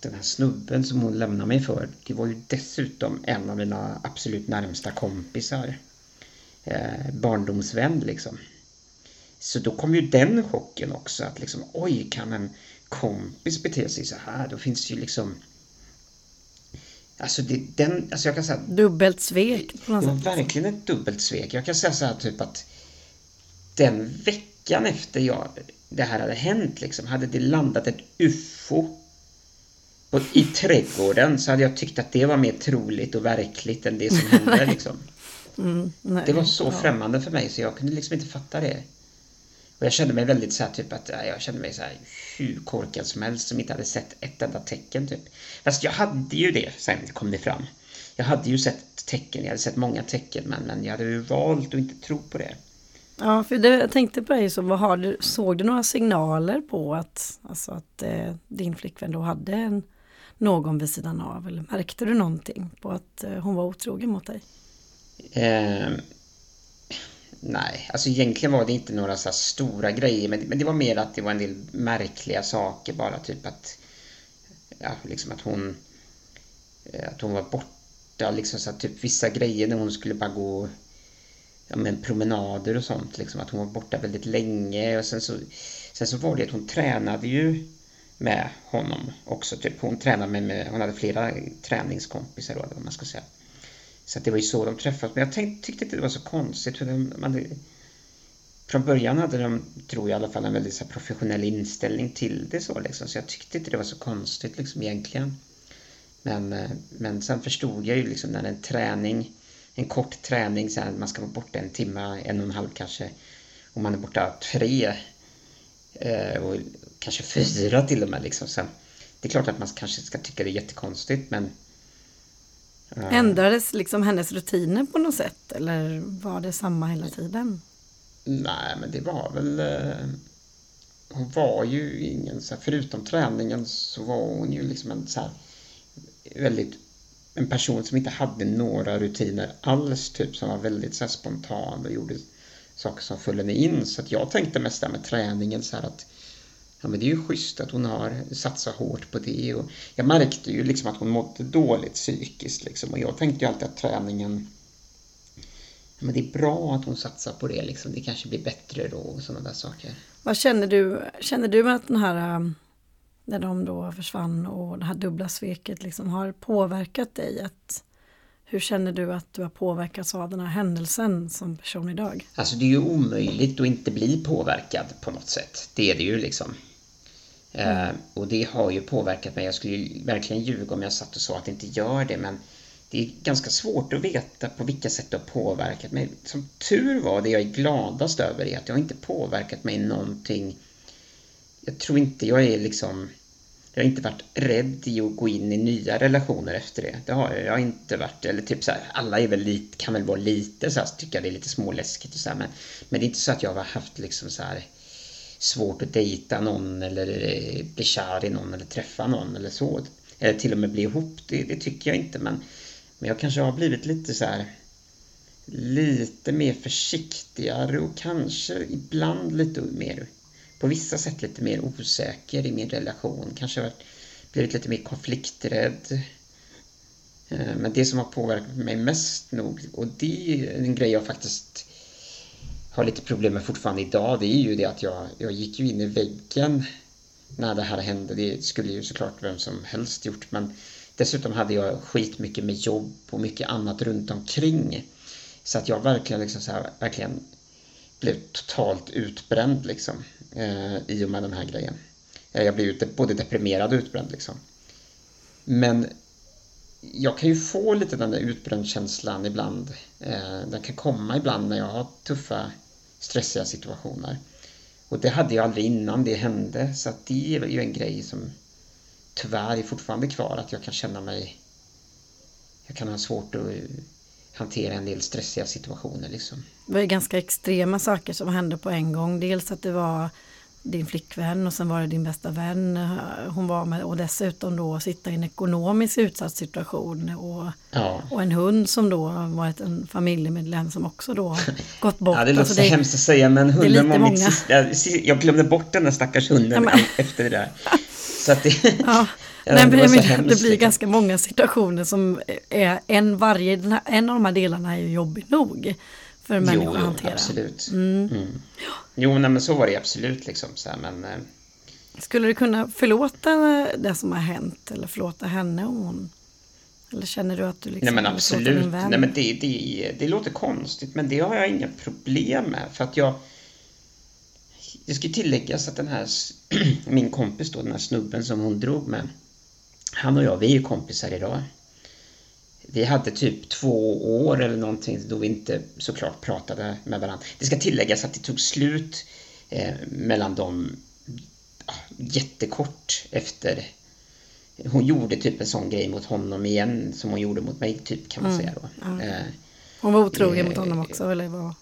den här snubben som hon lämnade mig för, det var ju dessutom en av mina absolut närmsta kompisar. Eh, barndomsvän liksom. Så då kom ju den chocken också att liksom, oj, kan en kompis bete sig så här? Då finns ju liksom Alltså, det, den, alltså jag kan säga... Dubbelt svek på något sätt. verkligen ett dubbelt svek. Jag kan säga så här typ att den veckan efter jag, det här hade hänt liksom, hade det landat ett UFO på, i trädgården så hade jag tyckt att det var mer troligt och verkligt än det som [laughs] hände liksom. Mm, det var så ja. främmande för mig så jag kunde liksom inte fatta det. Och jag kände mig väldigt så här, typ att jag kände mig så här hur korkad som helst som inte hade sett ett enda tecken typ. Fast jag hade ju det, sen kom det fram. Jag hade ju sett tecken, jag hade sett många tecken men, men jag hade ju valt att inte tro på det. Ja, för det, jag tänkte på dig, så vad har du, såg du några signaler på att, alltså att eh, din flickvän då hade en, någon vid sidan av? Eller märkte du någonting på att eh, hon var otrogen mot dig? Eh, nej, alltså egentligen var det inte några så stora grejer, men, men det var mer att det var en del märkliga saker bara, typ att, ja, liksom att hon, eh, att hon var borta, liksom så att typ vissa grejer när hon skulle bara gå ja, men promenader och sånt. Liksom, att hon var borta väldigt länge. Och sen så, sen så var det att hon tränade ju med honom också. Typ. Hon tränade med, med hon hade flera träningskompisar då, vad man ska säga. Så det var ju så de träffades. Men jag tänkte, tyckte inte det var så konstigt. För de, man, från början hade de, tror jag i alla fall, en väldigt så professionell inställning till det så liksom. Så jag tyckte inte det var så konstigt liksom egentligen. Men, eh, men sen förstod jag ju liksom när en träning en kort träning, så här, man ska vara borta en timme, en och en halv kanske. Och man är borta tre eh, och kanske fyra till och med. Liksom. Så det är klart att man kanske ska tycka det är jättekonstigt men eh. Ändrades liksom hennes rutiner på något sätt eller var det samma hela tiden? Nej men det var väl eh, Hon var ju ingen så här, förutom träningen så var hon ju liksom en så här, väldigt en person som inte hade några rutiner alls, typ som var väldigt så här, spontan och gjorde saker som henne in. Så att jag tänkte mest där med träningen så här att ja, men det är ju schysst att hon har satsat hårt på det. Och jag märkte ju liksom att hon mådde dåligt psykiskt liksom. Och jag tänkte ju alltid att träningen ja, men det är bra att hon satsar på det liksom. Det kanske blir bättre då och sådana där saker. Vad känner du? Känner du att den här när de då försvann och det här dubbla sveket liksom har påverkat dig? Att, hur känner du att du har påverkats av den här händelsen som person idag? Alltså det är ju omöjligt att inte bli påverkad på något sätt. Det är det ju liksom. Mm. Och det har ju påverkat mig. Jag skulle ju verkligen ljuga om jag satt och sa att det inte gör det men det är ganska svårt att veta på vilka sätt det har påverkat mig. Som tur var, det jag är gladast över är att det har inte påverkat mig någonting. Jag tror inte jag är liksom jag har inte varit rädd i att gå in i nya relationer efter det. Det har jag, jag har inte varit. Eller typ så här, alla är väl lite, kan väl vara lite så här, tycka det är lite småläskigt och så här, men, men det är inte så att jag har haft liksom så här svårt att dejta någon eller eh, bli kär i någon eller träffa någon eller så. Eller till och med bli ihop, det, det tycker jag inte men, men jag kanske har blivit lite så här lite mer försiktigare och kanske ibland lite mer, på vissa sätt lite mer osäker i min relation. Kanske har blivit lite mer konflikträdd. Eh, men det som har påverkat mig mest nog, och det är en grej jag faktiskt har lite problem med fortfarande idag, det är ju det att jag, jag gick ju in i väggen när det här hände. Det skulle ju såklart vem som helst gjort, men dessutom hade jag skitmycket med jobb och mycket annat runt omkring. Så att jag verkligen liksom så här, verkligen blev totalt utbränd liksom eh, i och med den här grejen. Eh, jag blev både deprimerad och utbränd liksom. Men jag kan ju få lite den där utbrändkänslan ibland. Eh, den kan komma ibland när jag har tuffa, stressiga situationer. Och det hade jag aldrig innan det hände, så att det är ju en grej som tyvärr är fortfarande kvar, att jag kan känna mig... Jag kan ha svårt att hantera en del stressiga situationer. Liksom. Det var ju ganska extrema saker som hände på en gång. Dels att det var din flickvän och sen var det din bästa vän hon var med och dessutom då sitta i en ekonomiskt utsatt situation och, ja. och en hund som då varit en familjemedlem som också då gått bort. [laughs] Ja, det låter alltså så det, hemskt att säga men hunden var mitt sista, jag glömde bort den där stackars hunden ja, efter det där. [laughs] Så att det, ja. [laughs] Nej, men det, det blir liksom. ganska många situationer som är en varje, en av de här delarna är ju jobbig nog för en människa att hantera. absolut. Mm. Mm. Jo, nej, men så var det absolut liksom. Så här, men, eh. Skulle du kunna förlåta det som har hänt eller förlåta henne om hon eller känner du att du liksom Nej men absolut. Nej, men det, det, det låter konstigt men det har jag inga problem med för att jag Det ska tilläggas att den här [clears throat] min kompis då, den här snubben som hon drog med Han och jag, vi är ju kompisar idag vi hade typ två år eller någonting då vi inte såklart pratade med varandra. Det ska tilläggas att det tog slut eh, mellan dem ah, jättekort efter hon gjorde typ en sån grej mot honom igen som hon gjorde mot mig typ kan man mm. säga då. Mm. Eh, hon var otrogen eh, mot honom också eller vad?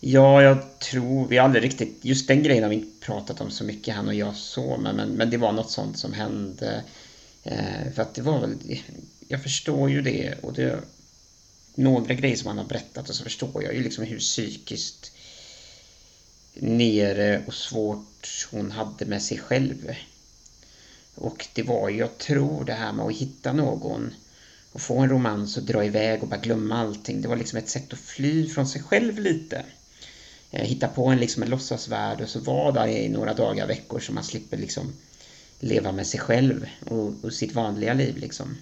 Ja, jag tror, vi har aldrig riktigt, just den grejen har vi inte pratat om så mycket han och jag så, men, men, men det var något sånt som hände. Eh, för att det var väl, jag förstår ju det och det är några grejer som han har berättat och så förstår jag ju liksom hur psykiskt nere och svårt hon hade med sig själv. Och det var ju, jag tror, det här med att hitta någon och få en romans och dra iväg och bara glömma allting. Det var liksom ett sätt att fly från sig själv lite. Eh, hitta på en, liksom en låtsasvärld och så vara där i några dagar, veckor så man slipper liksom leva med sig själv och, och sitt vanliga liv liksom.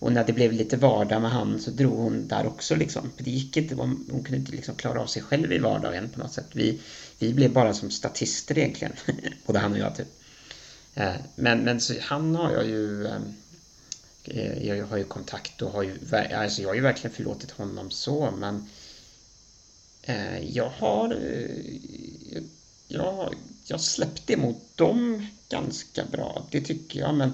Och när det blev lite vardag med han så drog hon där också liksom. Det gick inte, hon kunde inte liksom klara av sig själv i vardagen på något sätt. Vi, vi blev bara som statister egentligen, [laughs] både han och jag typ. Eh, men, men så, han har jag ju ehm, eh, jag har ju kontakt och har ju, alltså jag har ju verkligen förlåtit honom så men eh, jag har jag, jag släppte emot dem ganska bra, det tycker jag men,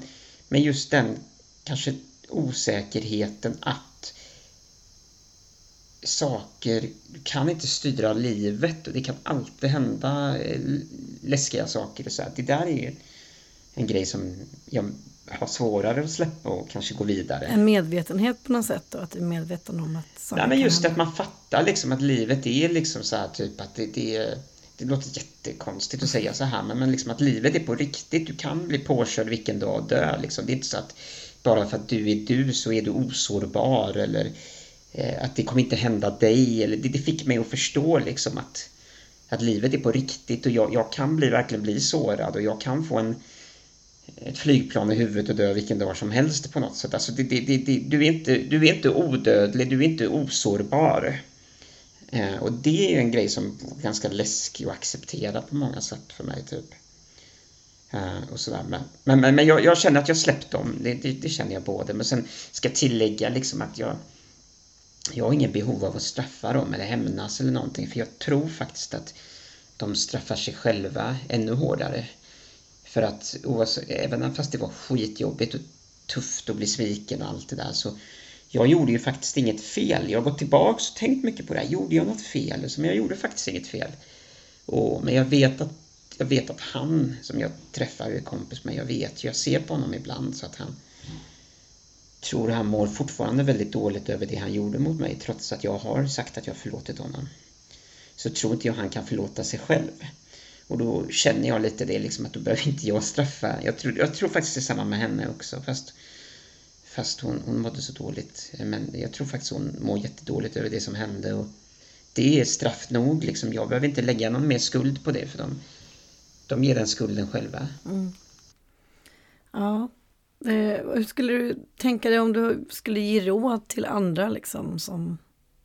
men just den kanske osäkerheten att saker, kan inte styra livet och det kan alltid hända eh, läskiga saker och så. Här. Det där är en grej som jag har svårare att släppa och kanske gå vidare. En medvetenhet på något sätt då? Att du är medveten om att saker Nej, men just att man fattar liksom att livet är liksom så här typ att det, det, det låter jättekonstigt att säga så här men, men liksom att livet är på riktigt. Du kan bli påkörd vilken dag och dö liksom. Det är inte så att bara för att du är du så är du osårbar eller eh, att det kommer inte hända dig. Eller, det, det fick mig att förstå liksom att, att livet är på riktigt och jag, jag kan bli, verkligen bli sårad och jag kan få en, ett flygplan i huvudet och dö vilken dag som helst på något sätt. Alltså det, det, det, du, är inte, du är inte odödlig, du är inte osårbar. Eh, och det är en grej som är ganska läskig att acceptera på många sätt för mig. typ. Uh, och sådär. Men, men, men, men jag, jag, känner att jag släppt dem, det, det, det, känner jag både. Men sen ska jag tillägga liksom att jag, jag har ingen behov av att straffa dem eller hämnas eller någonting. För jag tror faktiskt att de straffar sig själva ännu hårdare. För att även fast det var skitjobbigt och tufft att bli sviken och allt det där så jag gjorde ju faktiskt inget fel. Jag har gått tillbaks och tänkt mycket på det här. Gjorde jag något fel? Men jag gjorde faktiskt inget fel. Och, men jag vet att jag vet att han som jag träffar är kompis med, jag vet jag ser på honom ibland så att han tror han mår fortfarande väldigt dåligt över det han gjorde mot mig trots att jag har sagt att jag förlåtit honom. Så tror inte jag han kan förlåta sig själv. Och då känner jag lite det liksom att då behöver inte jag straffa. Jag tror, jag tror faktiskt det är samma med henne också fast, fast hon, hon mådde så dåligt. Men jag tror faktiskt hon mår jättedåligt över det som hände och det är straff nog liksom. Jag behöver inte lägga någon mer skuld på det för dem de ger den skulden själva. Mm. Ja, eh, hur skulle du tänka dig om du skulle ge råd till andra liksom som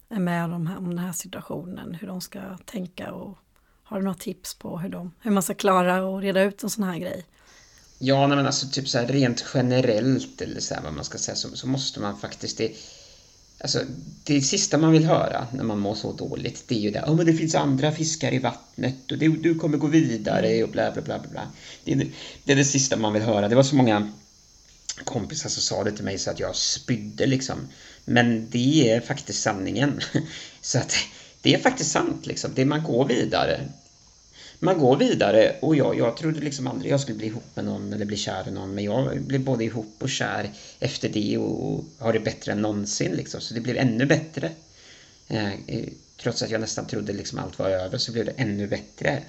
är med om, om den här situationen, hur de ska tänka och har du några tips på hur, de, hur man ska klara och reda ut en sån här grej? Ja, nej, men alltså typ så här rent generellt eller så här, vad man ska säga så, så måste man faktiskt det, Alltså, det sista man vill höra när man mår så dåligt, det är ju det oh, men det finns andra fiskar i vattnet och du, du kommer gå vidare och bla bla bla bla. Det är, det är det sista man vill höra. Det var så många kompisar som sa det till mig så att jag spydde liksom. Men det är faktiskt sanningen. [laughs] Så att det är faktiskt sant liksom. Det man går vidare. Man går vidare och jag, jag trodde liksom aldrig jag skulle bli ihop med någon eller bli kär i någon men jag blev både ihop och kär efter det och har det bättre än någonsin liksom. Så det blev ännu bättre. Eh, trots att jag nästan trodde liksom allt var över så blev det ännu bättre.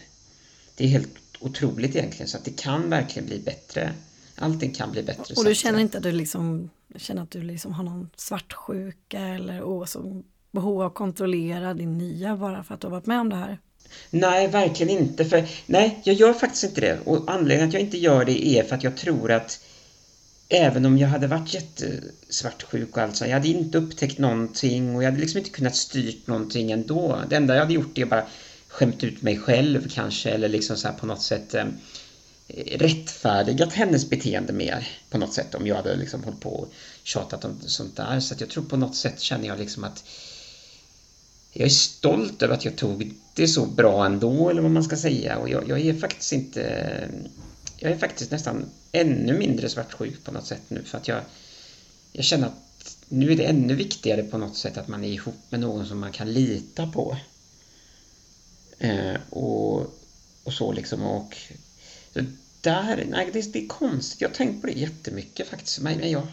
Det är helt otroligt egentligen så att det kan verkligen bli bättre. Allting kan bli bättre. Och du känner inte att du liksom känner att du liksom har någon svartsjuka eller oh, så behov av att kontrollera din nya bara för att du har varit med om det här? Nej, verkligen inte. För, nej, jag gör faktiskt inte det. Och anledningen att jag inte gör det är för att jag tror att även om jag hade varit jättesvartsjuk och allt så, jag hade inte upptäckt någonting och jag hade liksom inte kunnat styrt någonting ändå. Det enda jag hade gjort är bara skämt ut mig själv kanske eller liksom så på något sätt eh, rättfärdigat hennes beteende mer på något sätt om jag hade liksom hållit på och tjatat om sånt där. Så att jag tror på något sätt känner jag liksom att jag är stolt över att jag tog det så bra ändå, eller vad man ska säga. Och jag, jag är faktiskt inte... Jag är faktiskt nästan ännu mindre svartsjuk på något sätt nu, för att jag, jag känner att nu är det ännu viktigare på något sätt att man är ihop med någon som man kan lita på. Eh, och, och så liksom. Och så där, nej, det, det är konstigt. Jag har tänkt på det jättemycket faktiskt. Men jag,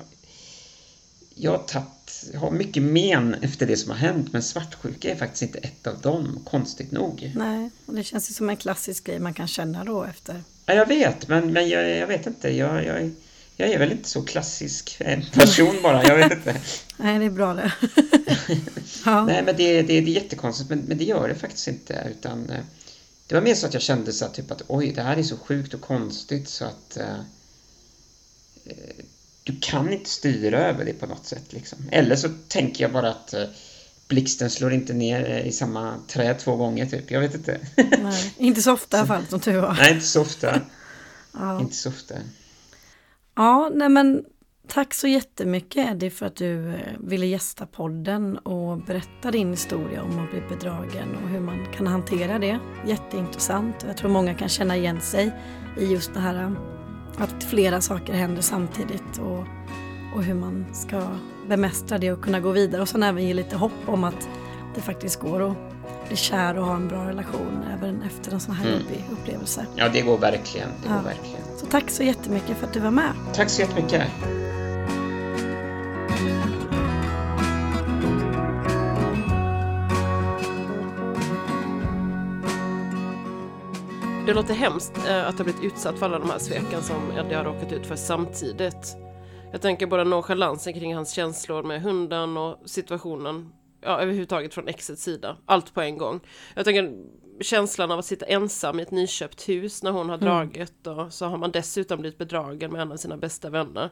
jag har, tatt, har mycket men efter det som har hänt men svartsjuka är faktiskt inte ett av dem, konstigt nog. Nej, och det känns ju som en klassisk grej man kan känna då efter. Ja, jag vet, men, men jag, jag vet inte. Jag, jag, jag är väl inte så klassisk person bara, jag vet inte. [laughs] Nej, det är bra det. [laughs] ja. Nej, men det, det, det är jättekonstigt, men, men det gör det faktiskt inte. Utan, eh, det var mer så att jag kände så att, typ att oj, det här är så sjukt och konstigt så att eh du kan inte styra över det på något sätt. Liksom. Eller så tänker jag bara att eh, blixten slår inte ner eh, i samma träd två gånger, typ. Jag vet inte. [laughs] Nej, inte så ofta i alla fall, som tur var. Nej, inte så ofta. [laughs] ja. Inte så ofta. Ja, nej men tack så jättemycket Eddie för att du eh, ville gästa podden och berätta din historia om att bli bedragen och hur man kan hantera det. Jätteintressant och jag tror många kan känna igen sig i just det här att flera saker händer samtidigt och, och hur man ska bemästra det och kunna gå vidare och sen även ge lite hopp om att det faktiskt går att bli kär och ha en bra relation även efter en sån här mm. jobbig upplevelse. Ja, det går verkligen. Det ja. går verkligen. Så tack så jättemycket för att du var med. Tack så jättemycket. Det låter hemskt eh, att ha blivit utsatt för alla de här sveken som Eddie har råkat ut för samtidigt. Jag tänker bara nonchalansen kring hans känslor med hunden och situationen, ja överhuvudtaget från exets sida, allt på en gång. Jag tänker känslan av att sitta ensam i ett nyköpt hus när hon har mm. dragit och så har man dessutom blivit bedragen med en av sina bästa vänner.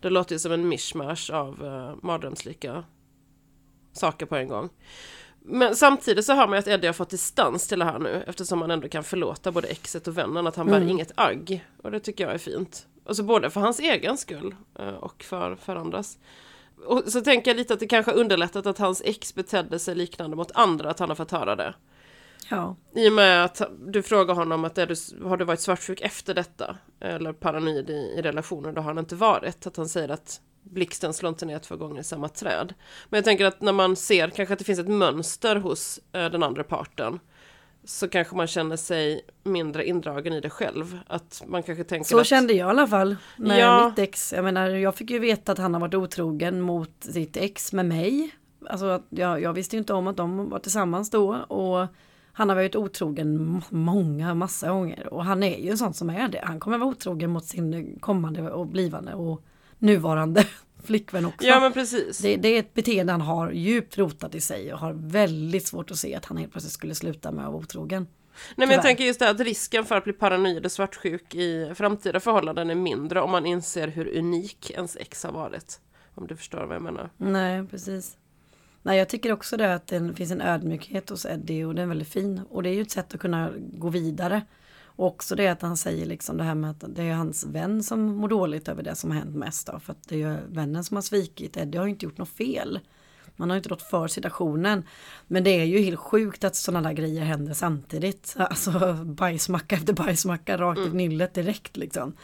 Det låter ju som en mishmash av uh, mardrömslika saker på en gång. Men samtidigt så hör man att Eddie har fått distans till det här nu eftersom han ändå kan förlåta både exet och vännen att han mm. bär inget agg. Och det tycker jag är fint. Alltså både för hans egen skull eh, och för, för andras. Och så tänker jag lite att det kanske underlättat att hans ex betedde sig liknande mot andra, att han har fått höra det. Ja. I och med att du frågar honom att är du, har du varit svartsjuk efter detta? Eller paranoid i, i relationer, då har han inte varit. Att han säger att blixten slår inte ner två gånger i samma träd. Men jag tänker att när man ser kanske att det finns ett mönster hos eh, den andra parten så kanske man känner sig mindre indragen i det själv. Att man kanske tänker Så att... kände jag i alla fall med Ja. mitt ex. Jag menar, jag fick ju veta att han har varit otrogen mot sitt ex med mig. Alltså jag, jag visste ju inte om att de var tillsammans då och han har varit otrogen många, massa gånger och han är ju en sån som är det. Han kommer vara otrogen mot sin kommande och blivande och nuvarande [laughs] flickvän också. Ja men precis. Det, det är ett beteende han har djupt rotat i sig och har väldigt svårt att se att han helt plötsligt skulle sluta med att vara otrogen. Nej men jag Tyvärr. tänker just det att risken för att bli paranoid eller svartsjuk i framtida förhållanden är mindre om man inser hur unik ens ex har varit. Om du förstår vad jag menar. Nej, precis. Nej, jag tycker också det att det finns en ödmjukhet hos Eddie och den är väldigt fin. Och det är ju ett sätt att kunna gå vidare. Och också det att han säger liksom det här med att det är hans vän som mår dåligt över det som har hänt mest då. För att det är ju vännen som har svikit. Eddie har ju inte gjort något fel. Man har inte rått för situationen. Men det är ju helt sjukt att sådana där grejer händer samtidigt. Alltså bajsmacka efter bajsmacka rakt i nyllet direkt liksom.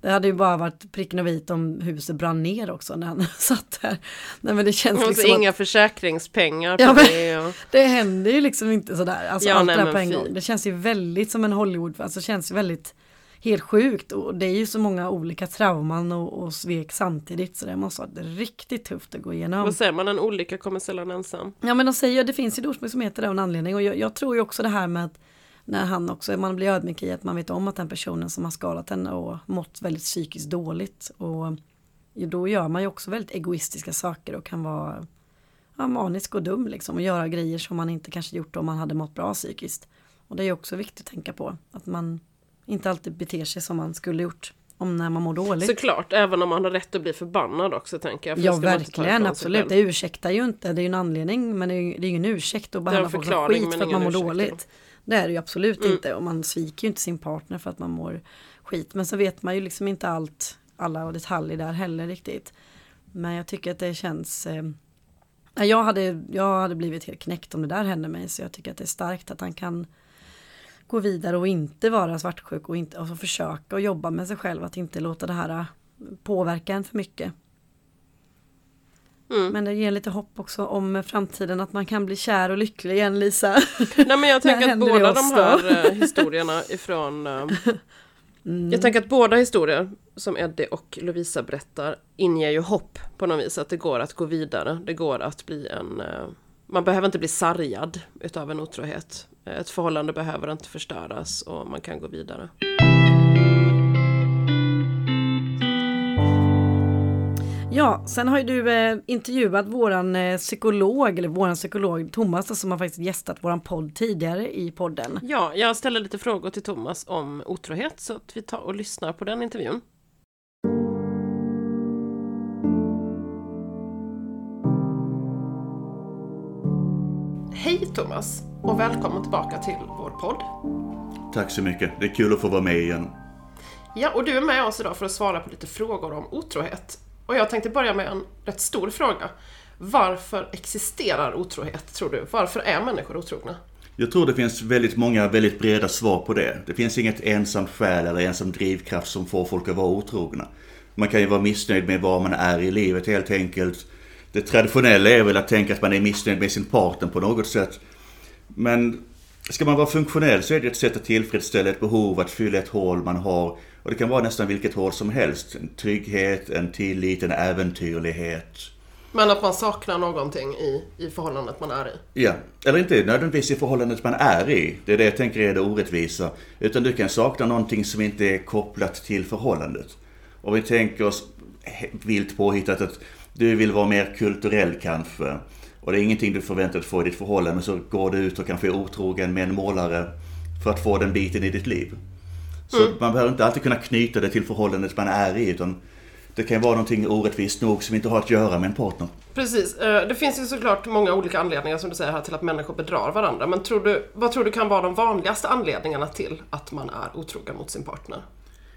Det hade ju bara varit pricken och vit om huset brann ner också när han [laughs] satt där. Nej men det känns Alltså liksom att inga försäkringspengar på Ja, men- det. Och... det händer ju liksom inte sådär. Alltså Ja, allt nej, det här på en gång. Det känns ju väldigt som en Hollywood, alltså känns ju väldigt helt sjukt. Och det är ju så många olika trauman och, och svek samtidigt. Så det måste vara riktigt tufft att gå igenom. Vad säger man, en olycka kommer sällan ensam. Ja men de säger, det finns ju ett ordspråk som heter det av en anledning. Och jag, jag tror ju också det här med att när han också, man blir ödmjuk i att man vet om att den personen som har skadat en och mått väldigt psykiskt dåligt. Och då gör man ju också väldigt egoistiska saker och kan vara ja, manisk och dum liksom. Och göra grejer som man inte kanske gjort om man hade mått bra psykiskt. Och det är också viktigt att tänka på. Att man inte alltid beter sig som man skulle gjort om när man mår dåligt. Såklart, även om man har rätt att bli förbannad också tänker jag. Ja verkligen, absolut. Det ursäktar ju inte. Det är ju en anledning men det är ju det är ingen ursäkt att behandla folk som skit för att man mår ursäkt, dåligt. Det är det ju absolut Mm. inte och man sviker ju inte sin partner för att man mår skit. Men så vet man ju liksom inte allt, alla detaljer där heller riktigt. Men jag tycker att det känns eh, ja, jag, hade, jag hade blivit helt knäckt om det där hände mig så jag tycker att det är starkt att han kan gå vidare och inte vara svartsjuk och, inte, och så försöka och jobba med sig själv att inte låta det här eh, påverka en för mycket. Mm. Men det ger lite hopp också om framtiden att man kan bli kär och lycklig igen Lisa. [laughs] Nej men jag tänker att båda de här [laughs] eh, historierna ifrån eh, Mm. Jag tänker att båda historier som Eddie och Lovisa berättar inger ju hopp på något vis att det går att gå vidare. Det går att bli en... eh, Man behöver inte bli sargad utav en otrohet. Ett förhållande behöver inte förstöras och man kan gå vidare. Ja, sen har ju du eh, intervjuat våran eh, psykolog, eller våran psykolog Thomas som har faktiskt gästat våran podd tidigare i podden. Ja, jag ställer lite frågor till Thomas om otrohet så att vi tar och lyssnar på den intervjun. Hej Thomas och välkommen tillbaka till vår podd. Tack så mycket. Det är kul att få vara med igen. Ja, och du är med oss idag för att svara på lite frågor om otrohet. Och jag tänkte börja med en rätt stor fråga. Varför existerar otrohet, tror du? Varför är människor otrogna? Jag tror det finns väldigt många väldigt breda svar på det. Det finns inget ensamt skäl eller ensam drivkraft som får folk att vara otrogna. Man kan ju vara missnöjd med var man är i livet helt enkelt. Det traditionella är väl att tänka att man är missnöjd med sin partner på något sätt. Men ska man vara funktionell så är det ett sätt att tillfredsställa ett behov, att fylla ett hål man har. Och det kan vara nästan vilket hål som helst. En trygghet, en tillit, en äventyrlighet. Men att man saknar någonting i, i förhållandet man är i. Ja, eller inte nödvändigtvis i förhållandet man är i. Det är det jag tänker är det orättvisa. Utan du kan sakna någonting som inte är kopplat till förhållandet. Och vi tänker oss vilt påhittat att du vill vara mer kulturell kanske. Och det är ingenting du förväntar dig att få i ditt förhållande. Så går du ut och kanske är otrogen med en målare för att få den biten i ditt liv. Så man behöver inte alltid kunna knyta det till förhållandet man är i. Utan det kan vara någonting orättvist nog som inte har att göra med en partner. Precis. eh, Det finns ju såklart många olika anledningar som du säger här till att människor bedrar varandra. Men tror du, vad tror du kan vara de vanligaste anledningarna till att man är otrogen mot sin partner?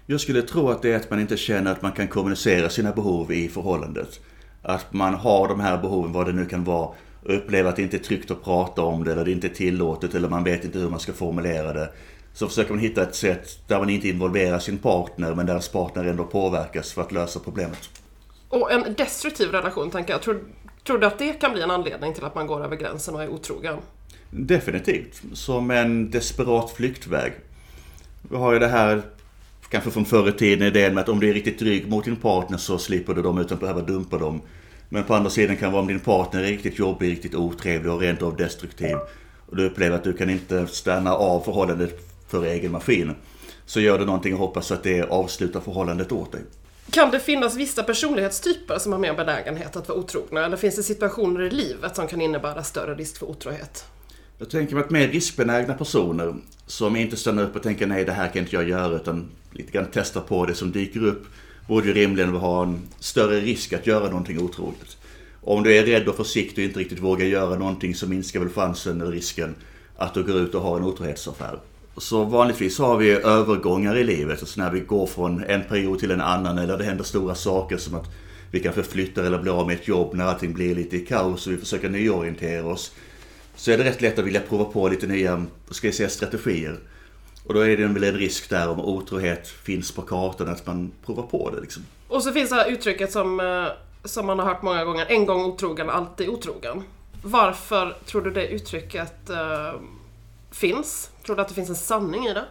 Jag skulle tro att det är att man inte känner att man kan kommunicera sina behov i förhållandet. Att man har de här behoven, vad det nu kan vara, och upplever att det inte är tryggt att prata om det, eller det inte är tillåtet, eller man vet inte hur man ska formulera det. Så försöker man hitta ett sätt där man inte involverar sin partner, men deras partner ändå påverkas för att lösa problemet. Och en destruktiv relation, tänker jag. Tror, tror du att det kan bli en anledning till att man går över gränsen och är otrogen? Definitivt. Som en desperat flyktväg. Vi har ju det här, kanske från förr i tiden, idén med att om du är riktigt dryg mot din partner så slipper du dem utan att behöva dumpa dem. Men på andra sidan kan det vara om din partner är riktigt jobbig, riktigt otrevlig och rent av destruktiv. Och du upplever att du kan inte stanna av förhållandet för egen maskin. Så gör du någonting och hoppas att det avslutar förhållandet åt dig. Kan det finnas vissa personlighetstyper som har mer benägenhet att vara otrogna? Eller finns det situationer i livet som kan innebära större risk för otrohet? Jag tänker mig att mer riskbenägna personer som inte stannar upp och tänker nej det här kan inte jag göra utan lite grann testar på det som dyker upp borde ju rimligen ha en större risk att göra någonting otroligt. Om du är rädd och försiktig och inte riktigt vågar göra någonting så minskar väl chansen eller risken att du går ut och har en otrohetsaffär. Så vanligtvis har vi övergångar i livet, alltså när vi går från en period till en annan eller det händer stora saker som att vi kanske flyttar eller blir av med ett jobb när allting blir lite i kaos och vi försöker nyorientera oss. Så är det rätt lätt att vilja prova på lite nya, ska jag säga, strategier. Och då är det väl en risk där om otrohet finns på kartan, att man provar på det liksom. Och så finns det här uttrycket som, eh, som man har hört många gånger, en gång otrogen, alltid otrogen. Varför tror du det uttrycket uh, finns? Tror du att det finns en sanning i det?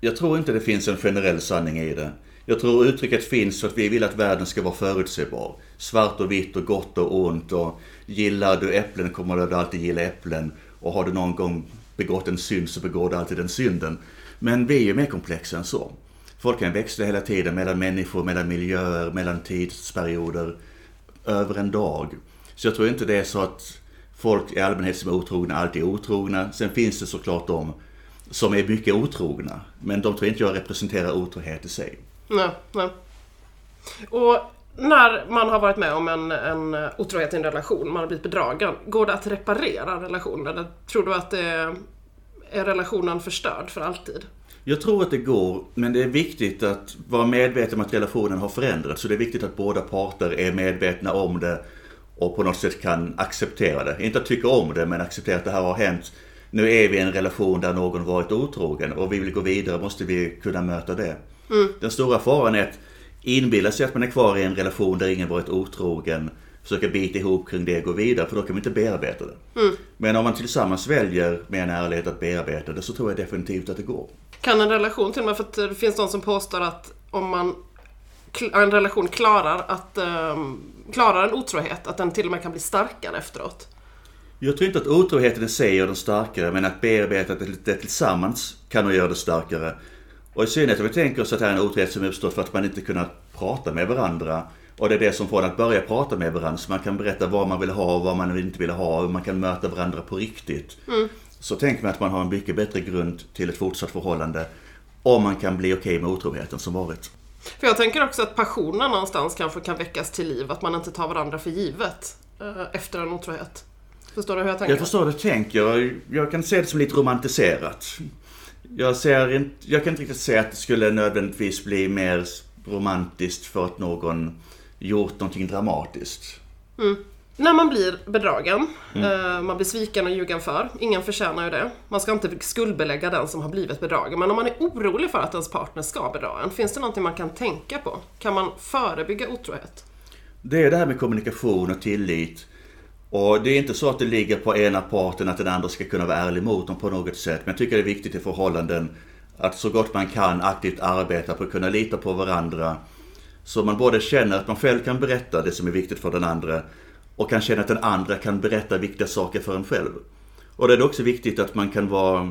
Jag tror inte det finns en generell sanning i det. Jag tror uttrycket finns för att vi vill att världen ska vara förutsägbar. Svart och vitt och gott och ont och gillar du äpplen kommer du alltid gilla äpplen. Och har du någon gång begått en synd så begår du alltid den synden. Men vi är ju mer komplexa än så. Folk kan växla hela tiden mellan människor, mellan miljöer, mellan tidsperioder, över en dag. Så jag tror inte det är så att folk i allmänhet som är otrogna alltid är otrogna. Sen finns det såklart de som är mycket otrogna. Men de tror inte jag representerar otrohet i sig. Nej, nej. Och när man har varit med om en, en otrohet i en relation, man har blivit bedragen, går det att reparera relationen? Eller tror du att det är, är relationen förstörd för alltid? Jag tror att det går, men det är viktigt att vara medveten om att relationen har förändrats. Så det är viktigt att båda parter är medvetna om det och på något sätt kan acceptera det. Inte att tycka om det, men acceptera att det här har hänt. Nu är vi i en relation där någon varit otrogen och vi vill gå vidare måste vi kunna möta det. Mm. Den stora faran är att inbilla sig att man är kvar i en relation där ingen varit otrogen, försöka bita ihop kring det och gå vidare, för då kan man inte bearbeta det. Mm. Men om man tillsammans väljer med en ärlighet att bearbeta det så tror jag definitivt att det går. Kan en relation till och med, för att det finns de som påstår att om man en relation klarar att um, klarar en otrohet, att den till och med kan bli starkare efteråt. Jag tror inte att otroheten i sig gör den starkare, men att bearbeta det tillsammans kan nog göra det starkare. Och i synnerhet om vi tänker oss att det här är en otrohet som uppstått för att man inte kunnat prata med varandra. Och det är det som får en att börja prata med varandra. Så man kan berätta vad man vill ha och vad man inte vill ha. Och man kan möta varandra på riktigt. Mm. Så tänker man att man har en mycket bättre grund till ett fortsatt förhållande. Om man kan bli okej okay med otroheten som varit. För jag tänker också att passionen någonstans kanske kan väckas till liv. Att man inte tar varandra för givet eh, efter en otrohet. Förstår du hur jag tänker? Jag förstår hur du tänker. Jag kan se det som lite romantiserat. Jag, ser inte, jag kan inte riktigt säga att det skulle nödvändigtvis bli mer romantiskt för att någon gjort någonting dramatiskt. Mm. När man blir bedragen, mm. Eh, man blir sviken och ljugen för, ingen förtjänar ju det. Man ska inte skuldbelägga den som har blivit bedragen, men om man är orolig för att ens partner ska bedra en, finns det någonting man kan tänka på? Kan man förebygga otrohet? Det är det här med kommunikation och tillit. Och det är inte så att det ligger på ena parten att den andra ska kunna vara ärlig mot dem på något sätt. Men jag tycker det är viktigt i förhållanden att så gott man kan aktivt arbeta på att kunna lita på varandra. Så man både känner att man själv kan berätta det som är viktigt för den andra och kan känna att den andra kan berätta viktiga saker för en själv. Och då är det också viktigt att man kan vara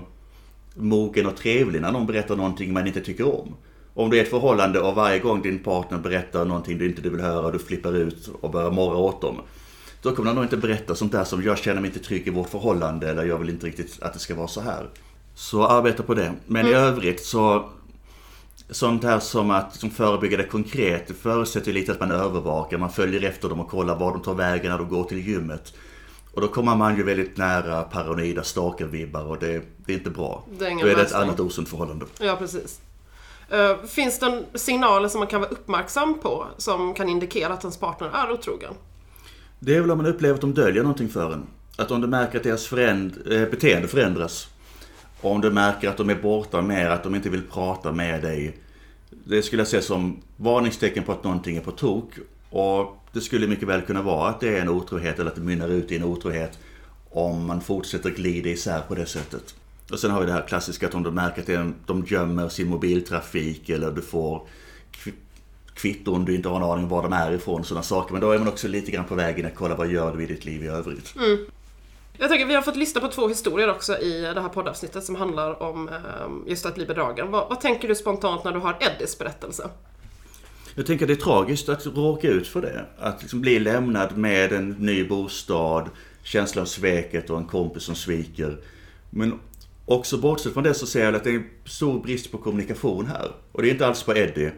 mogen och trevlig när någon berättar någonting man inte tycker om. Om det är ett förhållande och varje gång din partner berättar någonting du inte vill höra och du flippar ut och börjar morra åt dem. Då kommer de nog inte berätta sånt där som jag känner mig inte trygg i vårt förhållande eller jag vill inte riktigt att det ska vara så här. Så arbeta på det. Men mm. i övrigt så Sånt här som att som förebygga det konkret, det förutsätter lite att man övervakar, man följer efter dem och kollar var de tar vägen när de går till gymmet. Och då kommer man ju väldigt nära paranoida stalkervibbar och det, det, är inte bra. Det är då är det ett annat osunt förhållande. Ja, precis. Uh, finns det signaler som man kan vara uppmärksam på som kan indikera att ens partner är otrogen? Det är väl om man upplever att de döljer någonting för en. Att om du märker att deras föränd eh, beteende förändras. Och om du märker att de är borta mer, att de inte vill prata med dig. Det skulle jag se som varningstecken på att någonting är på tok. Och det skulle mycket väl kunna vara att det är en otrohet eller att det mynnar ut i en otrohet. om man fortsätter glida isär på det sättet. Och sen har vi det här klassiska att om du märker att de gömmer sin mobiltrafik eller du får kvitton du inte har en aning om var de är ifrån, sådana saker. Men då är man också lite grann på vägen att kolla vad gör du i ditt liv i övrigt. Jag tänker vi har fått lyssna på två historier också i det här poddavsnittet som handlar om eh, just att bli bedragen. Vad, vad tänker du spontant när du har Eddies berättelse? Jag tänker det är tragiskt att råka ut för det. Att liksom bli lämnad med en ny bostad, känslan av sveket och en kompis som sviker. Men också bortsett från det så ser jag att det är en stor brist på kommunikation här. Och det är inte alls på Eddie.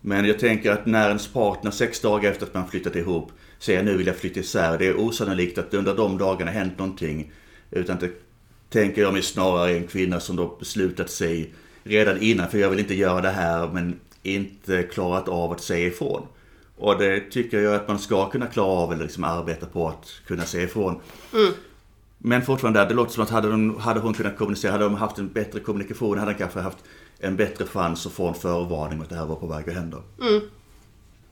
Men jag tänker att när ens partner sex dagar efter att man flyttat ihop säger nu vill jag flytta isär. Det är osannolikt att under de dagarna hänt någonting. Utan det tänker jag mig snarare en kvinna som då beslutat sig redan innan för jag vill inte göra det här men inte klarat av att säga ifrån. Och det tycker jag att man ska kunna klara av eller liksom arbeta på att kunna säga ifrån. Men fortfarande, det låter som att hade hon, hade hon kunnat kommunicera, hade de haft en bättre kommunikation, hade de kanske haft en bättre chans att få en förvarning om att det här var på väg att hända.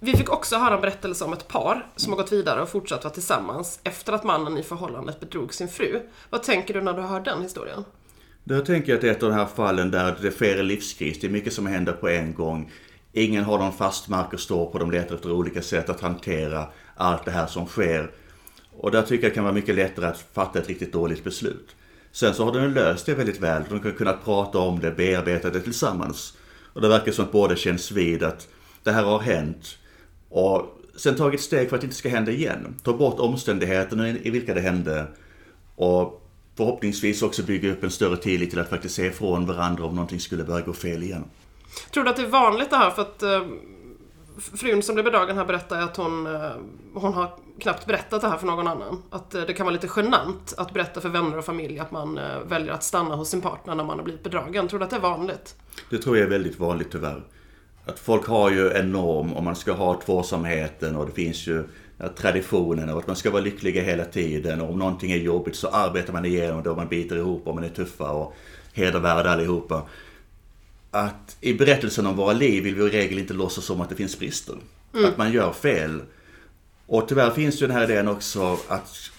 Vi fick också höra en berättelse om ett par som har gått vidare och fortsatt vara tillsammans efter att mannen i förhållandet bedrog sin fru. Vad tänker du när du hör den historien? Där tänker jag att det är ett av de här fallen där det sker en livskris. Det är mycket som händer på en gång. Ingen har någon fast mark att stå på. De letar efter olika sätt att hantera allt det här som sker. Och där tycker jag det kan vara mycket lättare att fatta ett riktigt dåligt beslut. Sen så har de löst det väldigt väl. De har kunnat prata om det, bearbeta det tillsammans. Och det verkar som att båda känns vid att det här har hänt. Och sen tagit steg för att det inte ska hända igen. Ta bort omständigheterna i vilka det hände. Och förhoppningsvis också bygga upp en större tillit till att faktiskt se ifrån varandra om någonting skulle börja gå fel igen. Tror du att det är vanligt det här för att eh, frun som blev bedragen här berättar att hon, eh, hon har knappt berättat det här för någon annan. Att eh, det kan vara lite genant att berätta för vänner och familj att man eh, väljer att stanna hos sin partner när man har blivit bedragen. Tror du att det är vanligt? Det tror jag är väldigt vanligt tyvärr. Att folk har ju en norm om man ska ha tvåsamheten och det finns ju traditionen och att man ska vara lyckliga hela tiden och om någonting är jobbigt så arbetar man igenom det och man biter ihop och man är tuffa och hedervärda allihopa. Att i berättelsen om våra liv vill vi i regel inte låtsas som att det finns brister. Att man gör fel. Och tyvärr finns ju den här idén också att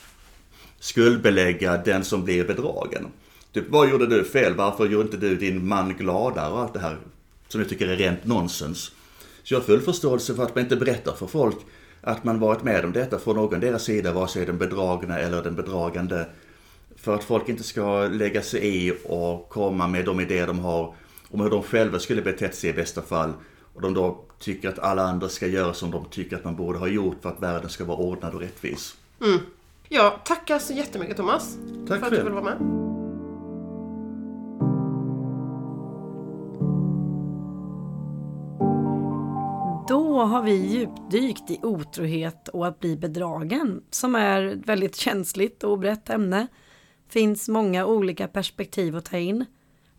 skuldbelägga den som blir bedragen. Typ, vad gjorde du fel? Varför gjorde inte du din man gladare och allt det här som jag tycker är rent nonsens. Så jag har full förståelse för att man inte berättar för folk att man varit med om detta från någon deras sida, vare sig den bedragna eller den bedragande. För att folk inte ska lägga sig i och komma med de idéer de har om hur de själva skulle betett sig i bästa fall. Och de då tycker att alla andra ska göra som de tycker att man borde ha gjort för att världen ska vara ordnad och rättvis. Ja, tackar så jättemycket Thomas. Tack för att du ville vara med. Då har vi djupdykt i otrohet och att bli bedragen som är ett väldigt känsligt och brett ämne. Finns många olika perspektiv att ta in.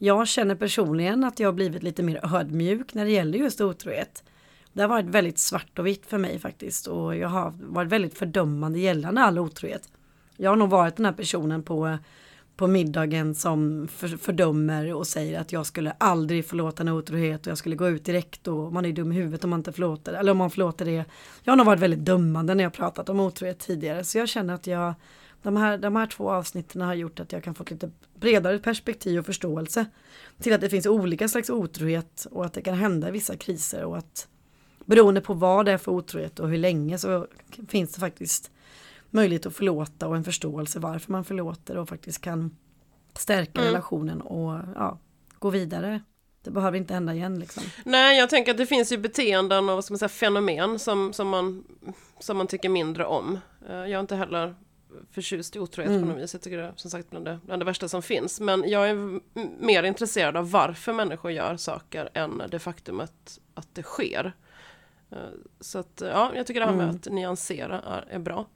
Jag känner personligen att jag har blivit lite mer ödmjuk när det gäller just otrohet. Det har varit väldigt svart och vitt för mig faktiskt och jag har varit väldigt fördömande gällande all otrohet. Jag har nog varit den här personen på, på middagen som för, fördömer och säger att jag skulle aldrig förlåta en otrohet och jag skulle gå ut direkt och man är dum i huvudet om man inte förlåter eller om man förlåter det. Jag har nog varit väldigt dömande när jag pratat om otrohet tidigare så jag känner att jag de här, de här två avsnitten har gjort att jag kan få ett lite bredare perspektiv och förståelse till att det finns olika slags otrohet och att det kan hända vissa kriser och att beroende på vad det är för otrohet och hur länge så finns det faktiskt möjlighet att förlåta och en förståelse varför man förlåter och faktiskt kan stärka relationen och ja, gå vidare. Det behöver inte hända igen liksom. Nej, jag tänker att det finns ju beteenden och vad ska man säga, fenomen som, som, man, som man tycker mindre om. Eh, Jag är inte heller förtjust i otrohet på något vis. Jag tycker det är som sagt bland det, bland det värsta som finns. Men jag är mer intresserad av varför människor gör saker än det faktum att, det sker. Eh, Så att ja, jag tycker det här med att nyansera är, är bra.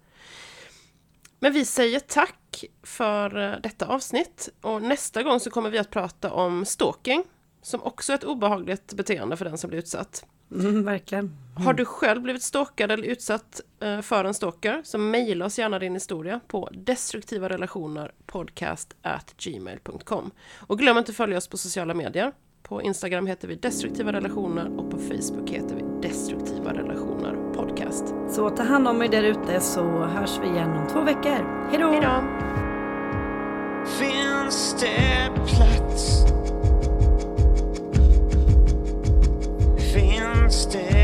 Men vi säger tack för eh, detta avsnitt. Och nästa gång så kommer vi att prata om stalking. Som också är ett obehagligt beteende för den som blir utsatt. Mm, verkligen. Har du själv blivit stalkad eller utsatt eh, för en stalker så mejla oss gärna din historia på destruktiva relationer podcast at gmail.com. Och glöm inte att följa oss på sociala medier. På Instagram heter vi destruktiva relationer och på Facebook heter vi destruktiva relationer podcast. Så ta hand om er där ute så hörs vi igen om två veckor. Hej då! Hej då! stämplar stand.